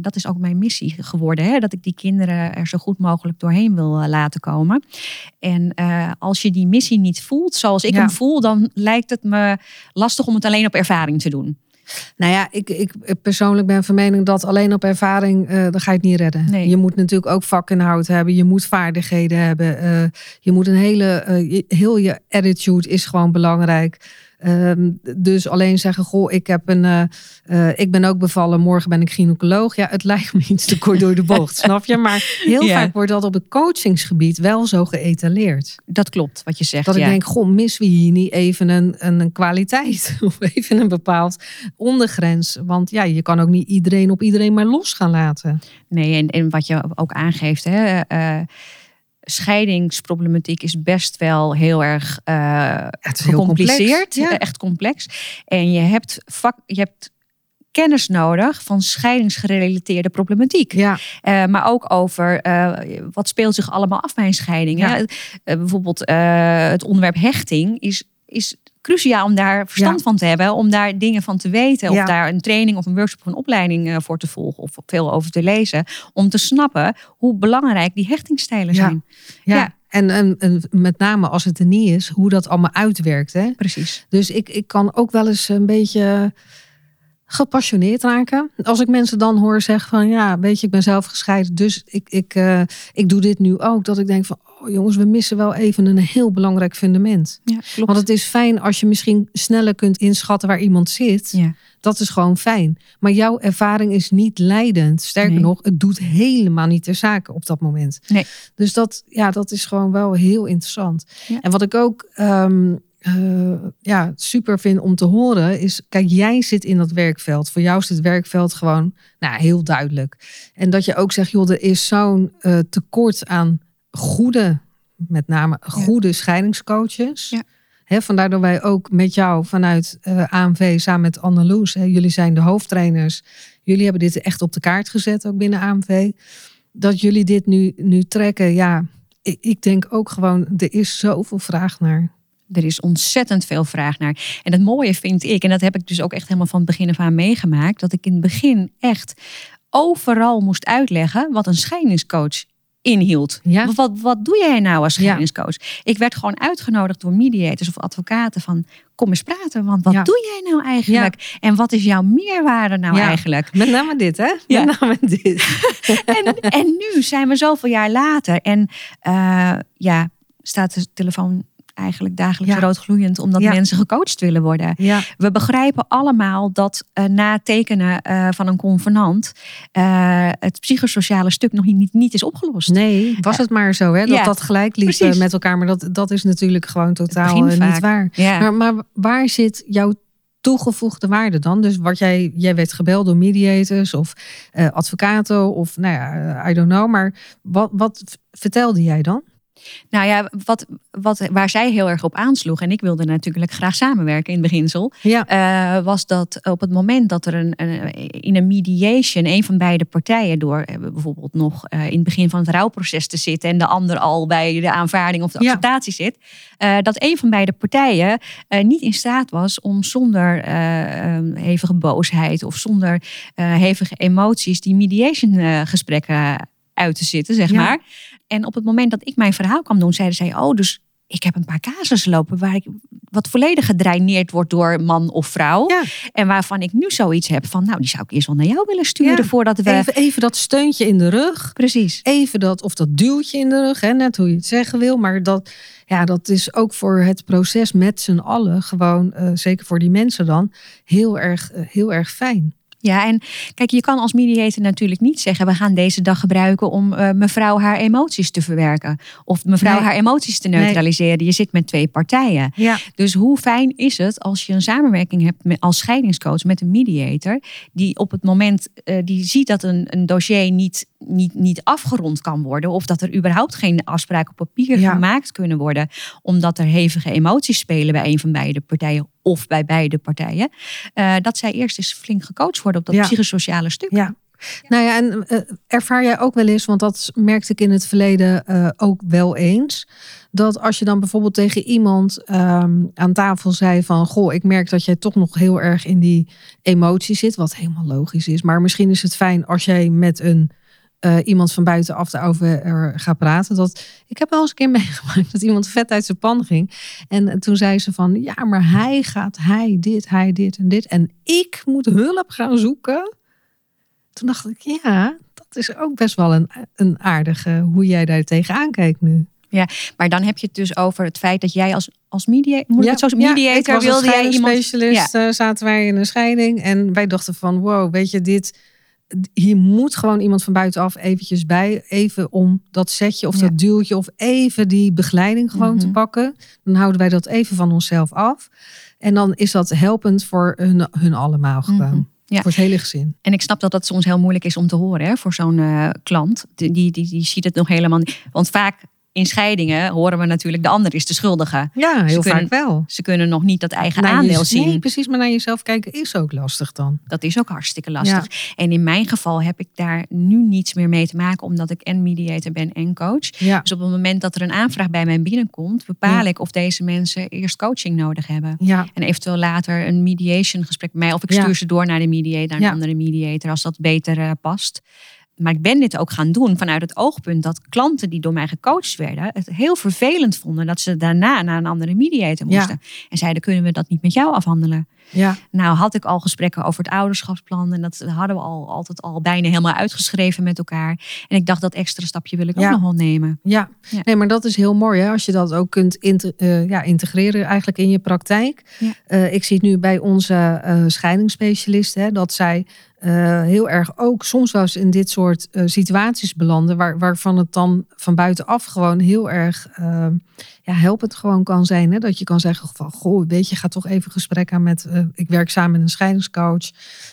dat is ook mijn missie geworden. Hè? Dat ik die kinderen er zo goed mogelijk doorheen wil eh, laten komen. En eh, als je die missie niet voelt zoals ik Ja. hem voel, dan lijkt het me lastig om het alleen op ervaring te doen. Nou ja, ik, ik persoonlijk ben van mening dat alleen op ervaring, eh dan ga je het niet redden. Nee. Je moet natuurlijk ook vakinhoud hebben, je moet vaardigheden hebben. je moet een hele, heel je attitude is gewoon belangrijk. Ehm, dus alleen zeggen, goh, ik, heb een, eh, eh, ik ben ook bevallen, morgen ben ik gynaecoloog. Ja, het lijkt me iets te kort door de bocht, snap je? Maar heel Ja. vaak wordt dat op het coachingsgebied wel zo geëtaleerd. Dat klopt wat je zegt. Dat ja. ik denk, goh, missen we hier niet even een, een, een kwaliteit? Of even een bepaald ondergrens? Want ja, je kan ook niet iedereen op iedereen maar los gaan laten. Nee, en, en wat je ook aangeeft, hè, eh, scheidingsproblematiek is best wel heel erg eh, Het is heel gecompliceerd, complex, ja. echt complex. En je hebt, vak, je hebt kennis nodig van scheidingsgerelateerde problematiek. Ja, Eh, maar ook over eh, wat speelt zich allemaal af bij een scheiding. Ja. Hè? Bijvoorbeeld het onderwerp hechting is, is cruciaal om daar verstand Ja. van te hebben. Om daar dingen van te weten. Ja. Of daar een training of een workshop of een opleiding eh, voor te volgen. Of veel over te lezen. Om te snappen hoe belangrijk die hechtingsstijlen zijn. ja. Ja. En, en, en met name als het er niet is, hoe dat allemaal uitwerkt. Hè? Precies. Dus ik, ik kan ook wel eens een beetje gepassioneerd raken. Als ik mensen dan hoor zeggen van ja, weet je, ik ben zelf gescheiden, dus ik, ik, eh, ik doe dit nu ook. Dat ik denk van, jongens, we missen wel even een heel belangrijk fundament. Ja, klopt. Want het is fijn als je misschien sneller kunt inschatten waar iemand zit. ja. Dat is gewoon fijn. Maar jouw ervaring is niet leidend. Sterker Nee. nog, het doet helemaal niet ter zake op dat moment. Nee. Dus dat, ja, dat is gewoon wel heel interessant. Ja. En wat ik ook ehm, eh, ja, super vind om te horen is... Kijk, jij zit in dat werkveld. Voor jou is het werkveld gewoon nou, heel duidelijk. En dat je ook zegt, joh, er is zo'n eh, tekort aan goede met name goede scheidingscoaches. Ja. Vandaar dat wij ook met jou vanuit eh, AMV samen met Anneloes, hè, jullie zijn de hoofdtrainers. Jullie hebben dit echt op de kaart gezet, ook binnen AMV. Dat jullie dit nu, nu trekken, ja, ik, ik denk ook gewoon, er is zoveel vraag naar. Er is ontzettend veel vraag naar. En het mooie vind ik, en dat heb ik dus ook echt helemaal van het begin af aan meegemaakt, dat ik in het begin echt overal moest uitleggen wat een scheidingscoach inhield. Ja. Wat, wat, doe jij nou als Ja. scheidingscoach? Ik werd gewoon uitgenodigd door mediators of advocaten van kom eens praten, want wat Ja. doe jij nou eigenlijk? En wat is jouw meerwaarde nou eigenlijk? Met name dit, hè? Ja. Met name dit. en, en nu zijn we zoveel jaar later en eh, ja, staat de telefoon eigenlijk dagelijks Ja. roodgloeiend omdat Ja. mensen gecoacht willen worden. Ja, We begrijpen allemaal dat eh, na het tekenen eh, van een convenant eh, het psychosociale stuk nog niet, niet is opgelost. nee, was het maar zo, hè? Dat dat gelijk liep precies. met elkaar. Maar dat, dat is natuurlijk gewoon totaal niet waar. Ja. Maar, maar waar zit jouw toegevoegde waarde dan? Dus wat jij, jij werd gebeld door mediators of eh, advocaten of nou ja, I don't know. Maar wat, wat vertelde jij dan? Nou ja, wat, wat, waar zij heel erg op aansloeg, en ik wilde natuurlijk graag samenwerken in het beginsel, Ja, eh, was dat op het moment dat er een, een, in een mediation een van beide partijen door eh, bijvoorbeeld nog eh, in het begin van het rouwproces te zitten en de ander al bij de aanvaarding of de Ja. acceptatie zit, dat een van beide partijen niet in staat was om zonder eh, eh, hevige boosheid of zonder hevige emoties die mediation gesprekken uit te zitten, zeg Ja. maar. En op het moment dat ik mijn verhaal kwam doen, zeiden zij: Oh, dus ik heb een paar casussen lopen waar ik wat volledig gedraineerd wordt door man of vrouw. Ja. En waarvan ik nu zoiets heb van, nou, die zou ik eerst wel naar jou willen sturen Ja. voordat we. even, even dat steuntje in de rug. Precies. Even dat, of dat duwtje in de rug, hè, net hoe je het zeggen wil. Maar dat, ja, dat is ook voor het proces met z'n allen gewoon, eh, zeker voor die mensen dan, heel erg, eh, heel erg fijn. Ja, en kijk, je kan als mediator natuurlijk niet zeggen: we gaan deze dag gebruiken om eh, mevrouw haar emoties te verwerken. Of mevrouw Nee. haar emoties te neutraliseren. Je zit met twee partijen. Ja, Dus hoe fijn is het als je een samenwerking hebt met, als scheidingscoach met een mediator, die op het moment eh, die ziet dat een, een dossier niet, niet, niet afgerond kan worden, of dat er überhaupt geen afspraken op papier Ja. gemaakt kunnen worden, omdat er hevige emoties spelen bij een van beide partijen of bij beide partijen, eh, dat zij eerst eens flink gecoacht worden op dat Ja. psychosociale stuk. ja. Nou ja, en eh, ervaar jij ook wel eens, want dat merkte ik in het verleden eh, ook wel eens. Dat als je dan bijvoorbeeld tegen iemand ehm, aan tafel zei van... Goh, ik merk dat jij toch nog heel erg in die emotie zit. Wat helemaal logisch is. Maar misschien is het fijn als jij met een, eh, iemand van buitenaf daarover er gaat praten. Dat, ik heb wel eens een keer meegemaakt dat iemand vet uit zijn pan ging. En toen zei ze van, ja, maar hij gaat, hij dit, hij dit en dit. En ik moet hulp gaan zoeken. Toen dacht ik, ja, dat is ook best wel een, een aardige hoe jij daar tegenaan kijkt nu. Maar dan heb je het dus over het feit dat jij als, als media, moet het zo ik mediator was wilde jij iemand specialist eh, zaten wij in een scheiding en wij dachten van wow, weet je dit, hier moet gewoon iemand van buitenaf eventjes bij, even om dat setje of Ja. dat duwtje of even die begeleiding gewoon te Mhm. pakken. Dan houden wij dat even van onszelf af en dan is dat helpend voor hun, hun allemaal gewoon. Mhm. Ja. Voor het hele gezin. En ik snap dat dat soms heel moeilijk is om te horen hè, voor zo'n eh, klant. Die, die, die, die ziet het nog helemaal niet. Want vaak in scheidingen horen we natuurlijk de ander is de schuldige. Ja, heel kunnen- vaak wel. Ze kunnen nog niet dat eigen Naar aandeel je- zien. Nee, precies, maar naar jezelf kijken is ook lastig dan. Dat is ook hartstikke lastig. En in mijn geval heb ik daar nu niets meer mee te maken, omdat ik en mediator ben en coach. Ja, Dus op het moment dat er een aanvraag bij mij binnenkomt, bepaal Ja. ik of deze mensen eerst coaching nodig hebben. ja, En eventueel later een mediation gesprek met mij. Of ik stuur ze door naar de mediator, naar een andere mediator, als dat beter eh, past. Maar ik ben dit ook gaan doen vanuit het oogpunt dat klanten die door mij gecoacht werden, het heel vervelend vonden dat ze daarna naar een andere mediator Ja. moesten. En zeiden, kunnen we dat niet met jou afhandelen? Ja, Nou had ik al gesprekken over het ouderschapsplan. En dat hadden we al altijd al bijna helemaal uitgeschreven met elkaar. En ik dacht, dat extra stapje wil ik Ja. ook nog wel nemen. ja. Ja. Nee, maar dat is heel mooi hè? als je dat ook kunt eh, ja, integreren eigenlijk in je praktijk. Eh, ik zie het nu bij onze eh scheidingsspecialisten hè, dat zij heel erg ook soms wel eens in dit soort situaties belanden, waar, waarvan het dan van buitenaf gewoon heel erg ja, helpend gewoon kan zijn. Hè? Dat je kan zeggen van, goh, weet je, ga toch even gesprek aan met, eh, ik werk samen met een scheidingscoach.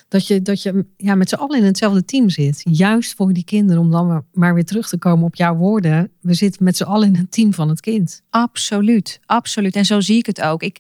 Dat je, dat je ja, met z'n allen in hetzelfde team zit. Juist voor die kinderen, om dan maar- weer terug te komen op jouw woorden. We zitten met z'n allen in een team van het kind. Absoluut, absoluut. En zo zie ik het ook. Ik,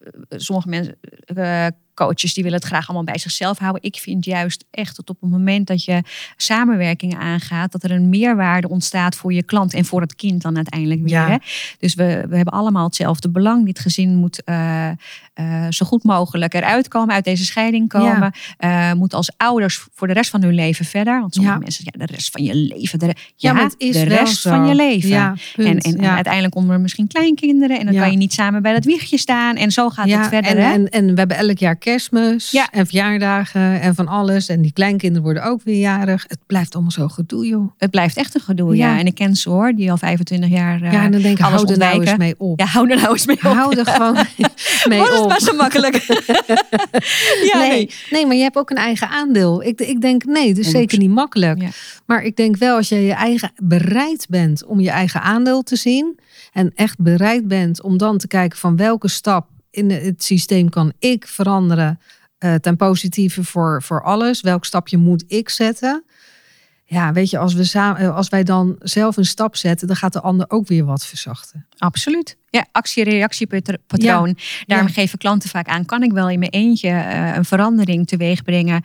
eh, sommige mensen, eh, coaches, die willen het graag allemaal bij zichzelf houden. Ik vind juist echt dat op het moment dat je samenwerking aangaat, dat er een meerwaarde ontstaat voor je klant en voor het kind dan uiteindelijk weer. Ja. Hè? Dus we, we hebben allemaal hetzelfde belang. Dit gezin moet eh, eh, zo goed mogelijk eruit komen, uit deze scheiding komen. Eh, moet als ouders voor de rest van hun leven verder. Want sommige Ja. mensen, ja, de rest van je leven. De, Ja, het is de rest zo. van je leven. En, en, uiteindelijk onder misschien kleinkinderen. En dan kan je niet samen bij dat wiegje staan. En zo gaat het verder. en, en, en we hebben elk jaar kerstmis Ja. en verjaardagen en van alles. En die kleinkinderen worden ook weer jarig. Het blijft allemaal zo gedoe, joh. het blijft echt een gedoe. Ja. Ja. En ik ken ze hoor, die al 25 jaar. eh, ja, en dan denk ik, hou er nou eens mee op. Ja, hou er nou eens mee op. Hou er gewoon mee Was het op. maar zo makkelijk. ja, nee, nee. nee. maar je hebt ook een eigen aandeel. Ik, ik denk, nee, het is zeker niet makkelijk. Ja. Maar ik denk wel, als je je eigen bereid bent om je eigen aandeel te zien. En echt bereid bent om dan te kijken van welke stap in het systeem kan ik veranderen. eh, ten positieve voor, voor alles. Welk stapje moet ik zetten? Ja, weet je, als, we samen, eh, als wij dan zelf een stap zetten, dan gaat de ander ook weer wat verzachten. Absoluut. Ja, actie-reactiepatroon. Daarom Ja. geven klanten vaak aan, kan ik wel in mijn eentje eh, een verandering teweeg brengen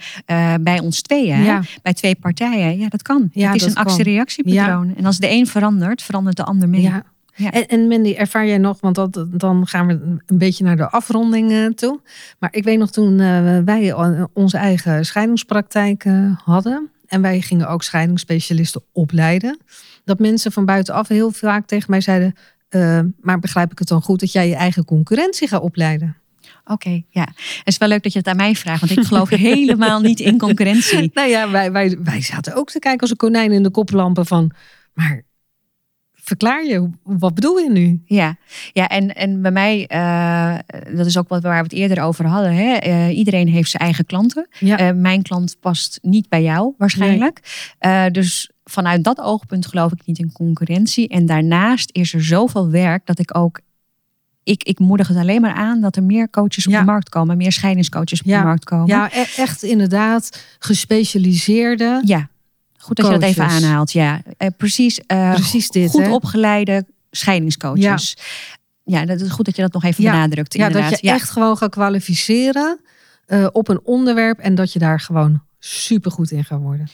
bij ons tweeën? Ja. bij twee partijen. Ja, dat kan. Ja, het is een actie-reactiepatroon. En als de een verandert, verandert de ander mee. Ja. Ja. En, en Mandy, ervaar jij nog, want dat, dan gaan we een beetje naar de afronding toe. Maar ik weet nog toen eh, wij onze eigen scheidingspraktijk hadden. En wij gingen ook scheidingsspecialisten opleiden. Dat mensen van buitenaf heel vaak tegen mij zeiden. eh, maar begrijp ik het dan goed dat jij je eigen concurrentie gaat opleiden? Oké, ja. Het is wel leuk dat je het aan mij vraagt, want ik geloof helemaal niet in concurrentie. Nou ja, wij, wij, wij zaten ook te kijken als een konijn in de koplampen van. Maar verklaar je, wat bedoel je nu? Ja, ja en, en bij mij, eh, dat is ook wat waar we het eerder over hadden. Hè? Eh, iedereen heeft zijn eigen klanten. Ja. Eh, mijn klant past niet bij jou waarschijnlijk. Dus vanuit dat oogpunt geloof ik niet in concurrentie. En daarnaast is er zoveel werk dat ik ook. Ik, ik moedig het alleen maar aan dat er meer coaches op Ja. de markt komen, meer scheidingscoaches op Ja. de markt komen. Ja, e- echt inderdaad gespecialiseerde. Ja. Goed dat je dat even aanhaalt. Ja, Eh, precies. eh, Precies dit, Goed hè? opgeleide scheidingscoaches. Ja. dat is goed dat je dat nog even Ja. benadrukt. Ja, Inderdaad. dat je echt gewoon gaat kwalificeren eh, op een onderwerp en dat je daar gewoon supergoed in gaat worden.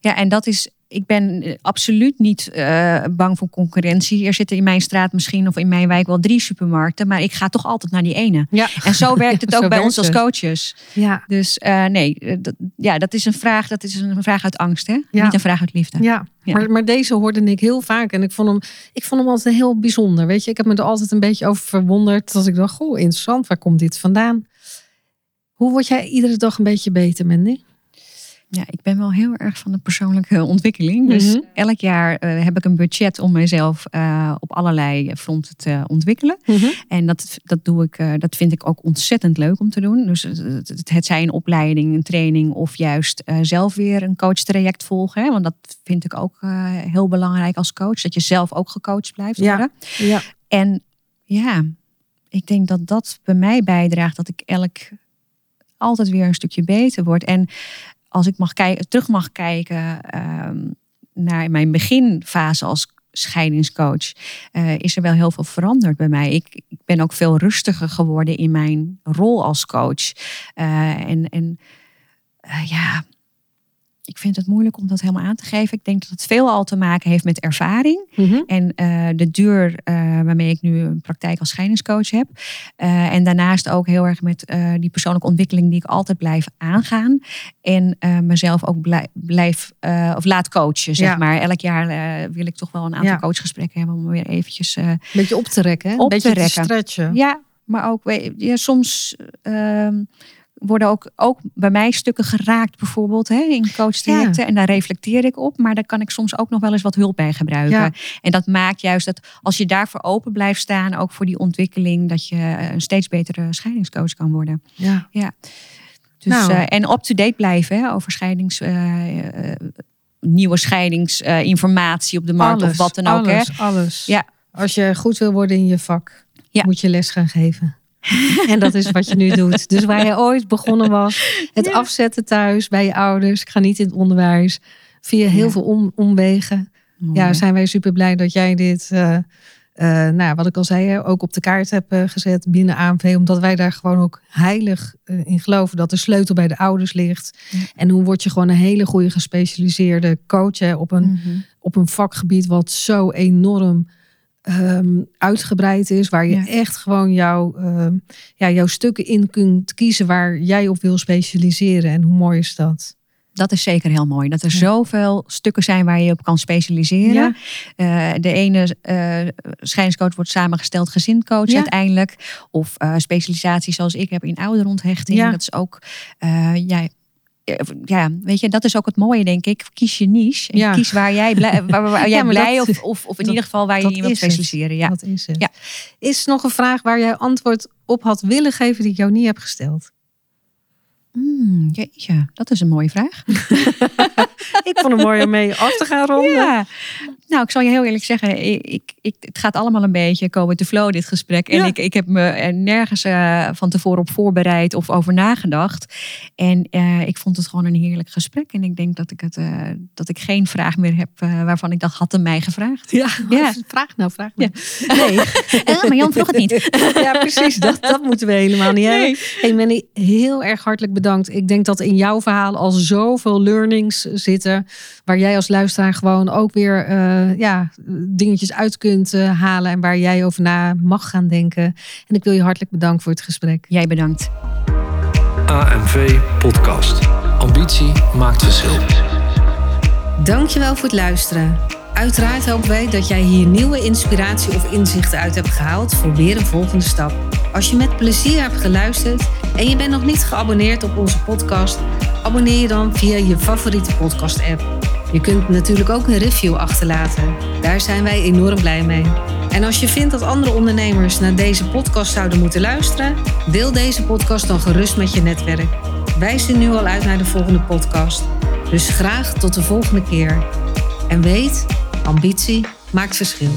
Ja, en dat is. Ik ben eh, absoluut niet eh, bang voor concurrentie. Er zitten in mijn straat misschien of in mijn wijk wel drie supermarkten, maar ik ga toch altijd naar die ene. Ja, En zo werkt het ook bij ons als coaches. ja, Dus eh, nee, dat, ja, dat is een vraag. Dat is een vraag uit angst, hè? Ja. Niet een vraag uit liefde. ja. Ja. Maar, maar deze hoorde ik heel vaak en ik vond, hem, ik vond hem altijd heel bijzonder. Weet je, ik heb me er altijd een beetje over verwonderd. Dat ik dacht, goh, interessant, waar komt dit vandaan? Hoe word jij iedere dag een beetje beter, Mandy? Ja, ik ben wel heel erg van de persoonlijke ontwikkeling. Dus Mhm. elk jaar eh, heb ik een budget om mezelf eh, op allerlei fronten te ontwikkelen. En dat, dat doe ik, eh, dat vind ik ook ontzettend leuk om te doen. Dus het, het, zij een opleiding, een training of juist zelf weer een coachtraject volgen. Hè? Want dat vind ik ook heel belangrijk als coach. Dat je zelf ook gecoacht blijft Ja. worden. Ja, En ja, ik denk dat dat bij mij bijdraagt dat ik elk altijd weer een stukje beter word. En als ik mag terug mag kijken ehm, naar mijn beginfase als scheidingscoach, eh, is er wel heel veel veranderd bij mij. Ik, ik ben ook veel rustiger geworden in mijn rol als coach. Eh, en en eh, ja, ik vind het moeilijk om dat helemaal aan te geven. Ik denk dat het veel al te maken heeft met ervaring. Mhm. En eh, de duur eh, waarmee ik nu een praktijk als scheidingscoach heb. Eh, en daarnaast ook heel erg met die persoonlijke ontwikkeling die ik altijd blijf aangaan. En mezelf ook blij- blijf of laat coachen, zeg Ja. maar. Elk jaar wil ik toch wel een aantal Ja. coachgesprekken hebben om weer eventjes Een beetje op te rekken, hè? Op een beetje te rekken. stretchen. ja, maar ook ja, soms ehm, worden ook, ook bij mij stukken geraakt, bijvoorbeeld hè, in coachtrajecten. En daar reflecteer ik op. Maar daar kan ik soms ook nog wel eens wat hulp bij gebruiken. Ja. En dat maakt juist dat als je daarvoor open blijft staan, ook voor die ontwikkeling, dat je een steeds betere scheidingscoach kan worden. Ja. Dus, Nou. eh, en up-to-date blijven hè, over scheidings. eh, eh, nieuwe scheidingsinformatie op de markt of wat dan ook. Hè. Alles, alles. Ja. Als je goed wil worden in je vak, Ja. moet je les gaan geven. En dat is wat je nu doet. Dus waar je ooit begonnen was, het Ja. afzetten thuis bij je ouders. Ik ga niet in het onderwijs. Via heel Ja. veel om, omwegen. Mooi, Ja, zijn wij super blij dat jij dit, eh, eh, nou, wat ik al zei, ook op de kaart hebt eh, gezet binnen AMV. Omdat wij daar gewoon ook heilig in geloven dat de sleutel bij de ouders ligt. Ja. En hoe word je gewoon een hele goede gespecialiseerde coach hè, op, een, Mhm. op een vakgebied wat zo enorm ehm, uitgebreid is. Waar je Ja. echt gewoon jouw, ehm, ja, jouw stukken in kunt kiezen waar jij op wil specialiseren. En hoe mooi is dat? Dat is zeker heel mooi. Dat er Ja. zoveel stukken zijn waar je op kan specialiseren. Ja. Eh, de ene eh schijnscoach wordt samengesteld gezindcoach Ja. uiteindelijk. Of eh, specialisatie zoals ik heb in ouderonthechting. Dat is ook, ja, eh, ja, weet je, dat is ook het mooie, denk ik. Kies je niche. En Ja. Kies waar jij blij, waar, waar jij Ja, blij dat- of, of, of in dat- ieder geval waar je het. specialiseren. Ja. Dat is het. Ja. Is nog een vraag waar jij antwoord op had willen geven die ik jou niet heb gesteld? Mm, jeetje, dat is een mooie vraag. Ik vond het mooi om mee af te gaan ronden. Ja. Nou, ik zal je heel eerlijk zeggen, ik, ik, het gaat allemaal een beetje komen te flow, dit gesprek. En Ja. ik, ik heb me er nergens eh, van tevoren op voorbereid of over nagedacht. En eh, ik vond het gewoon een heerlijk gesprek. En ik denk dat ik, het, eh, dat ik geen vraag meer heb waarvan ik dacht, had hem mij gevraagd. Ja, Ja. vraag nou, vraag nou. Nee. Eh, maar Jan vroeg het niet. Ja, precies. Dat, dat moeten we helemaal niet hebben. Nee. Hey Manny, heel erg hartelijk bedankt. Ik denk dat in jouw verhaal al zoveel learnings zitten. Waar jij als luisteraar gewoon ook weer eh, ja, dingetjes uit kunt eh, halen. En waar jij over na mag gaan denken. En ik wil je hartelijk bedanken voor het gesprek. Jij bedankt. AMV Podcast. Ambitie maakt verschil. Dankjewel voor het luisteren. Uiteraard hopen wij dat jij hier nieuwe inspiratie of inzichten uit hebt gehaald voor weer een volgende stap. Als je met plezier hebt geluisterd en je bent nog niet geabonneerd op onze podcast, abonneer je dan via je favoriete podcast-app. Je kunt natuurlijk ook een review achterlaten. Daar zijn wij enorm blij mee. En als je vindt dat andere ondernemers naar deze podcast zouden moeten luisteren, deel deze podcast dan gerust met je netwerk. Wij zien nu al uit naar de volgende podcast. Dus graag tot de volgende keer. En weet, ambitie maakt verschil.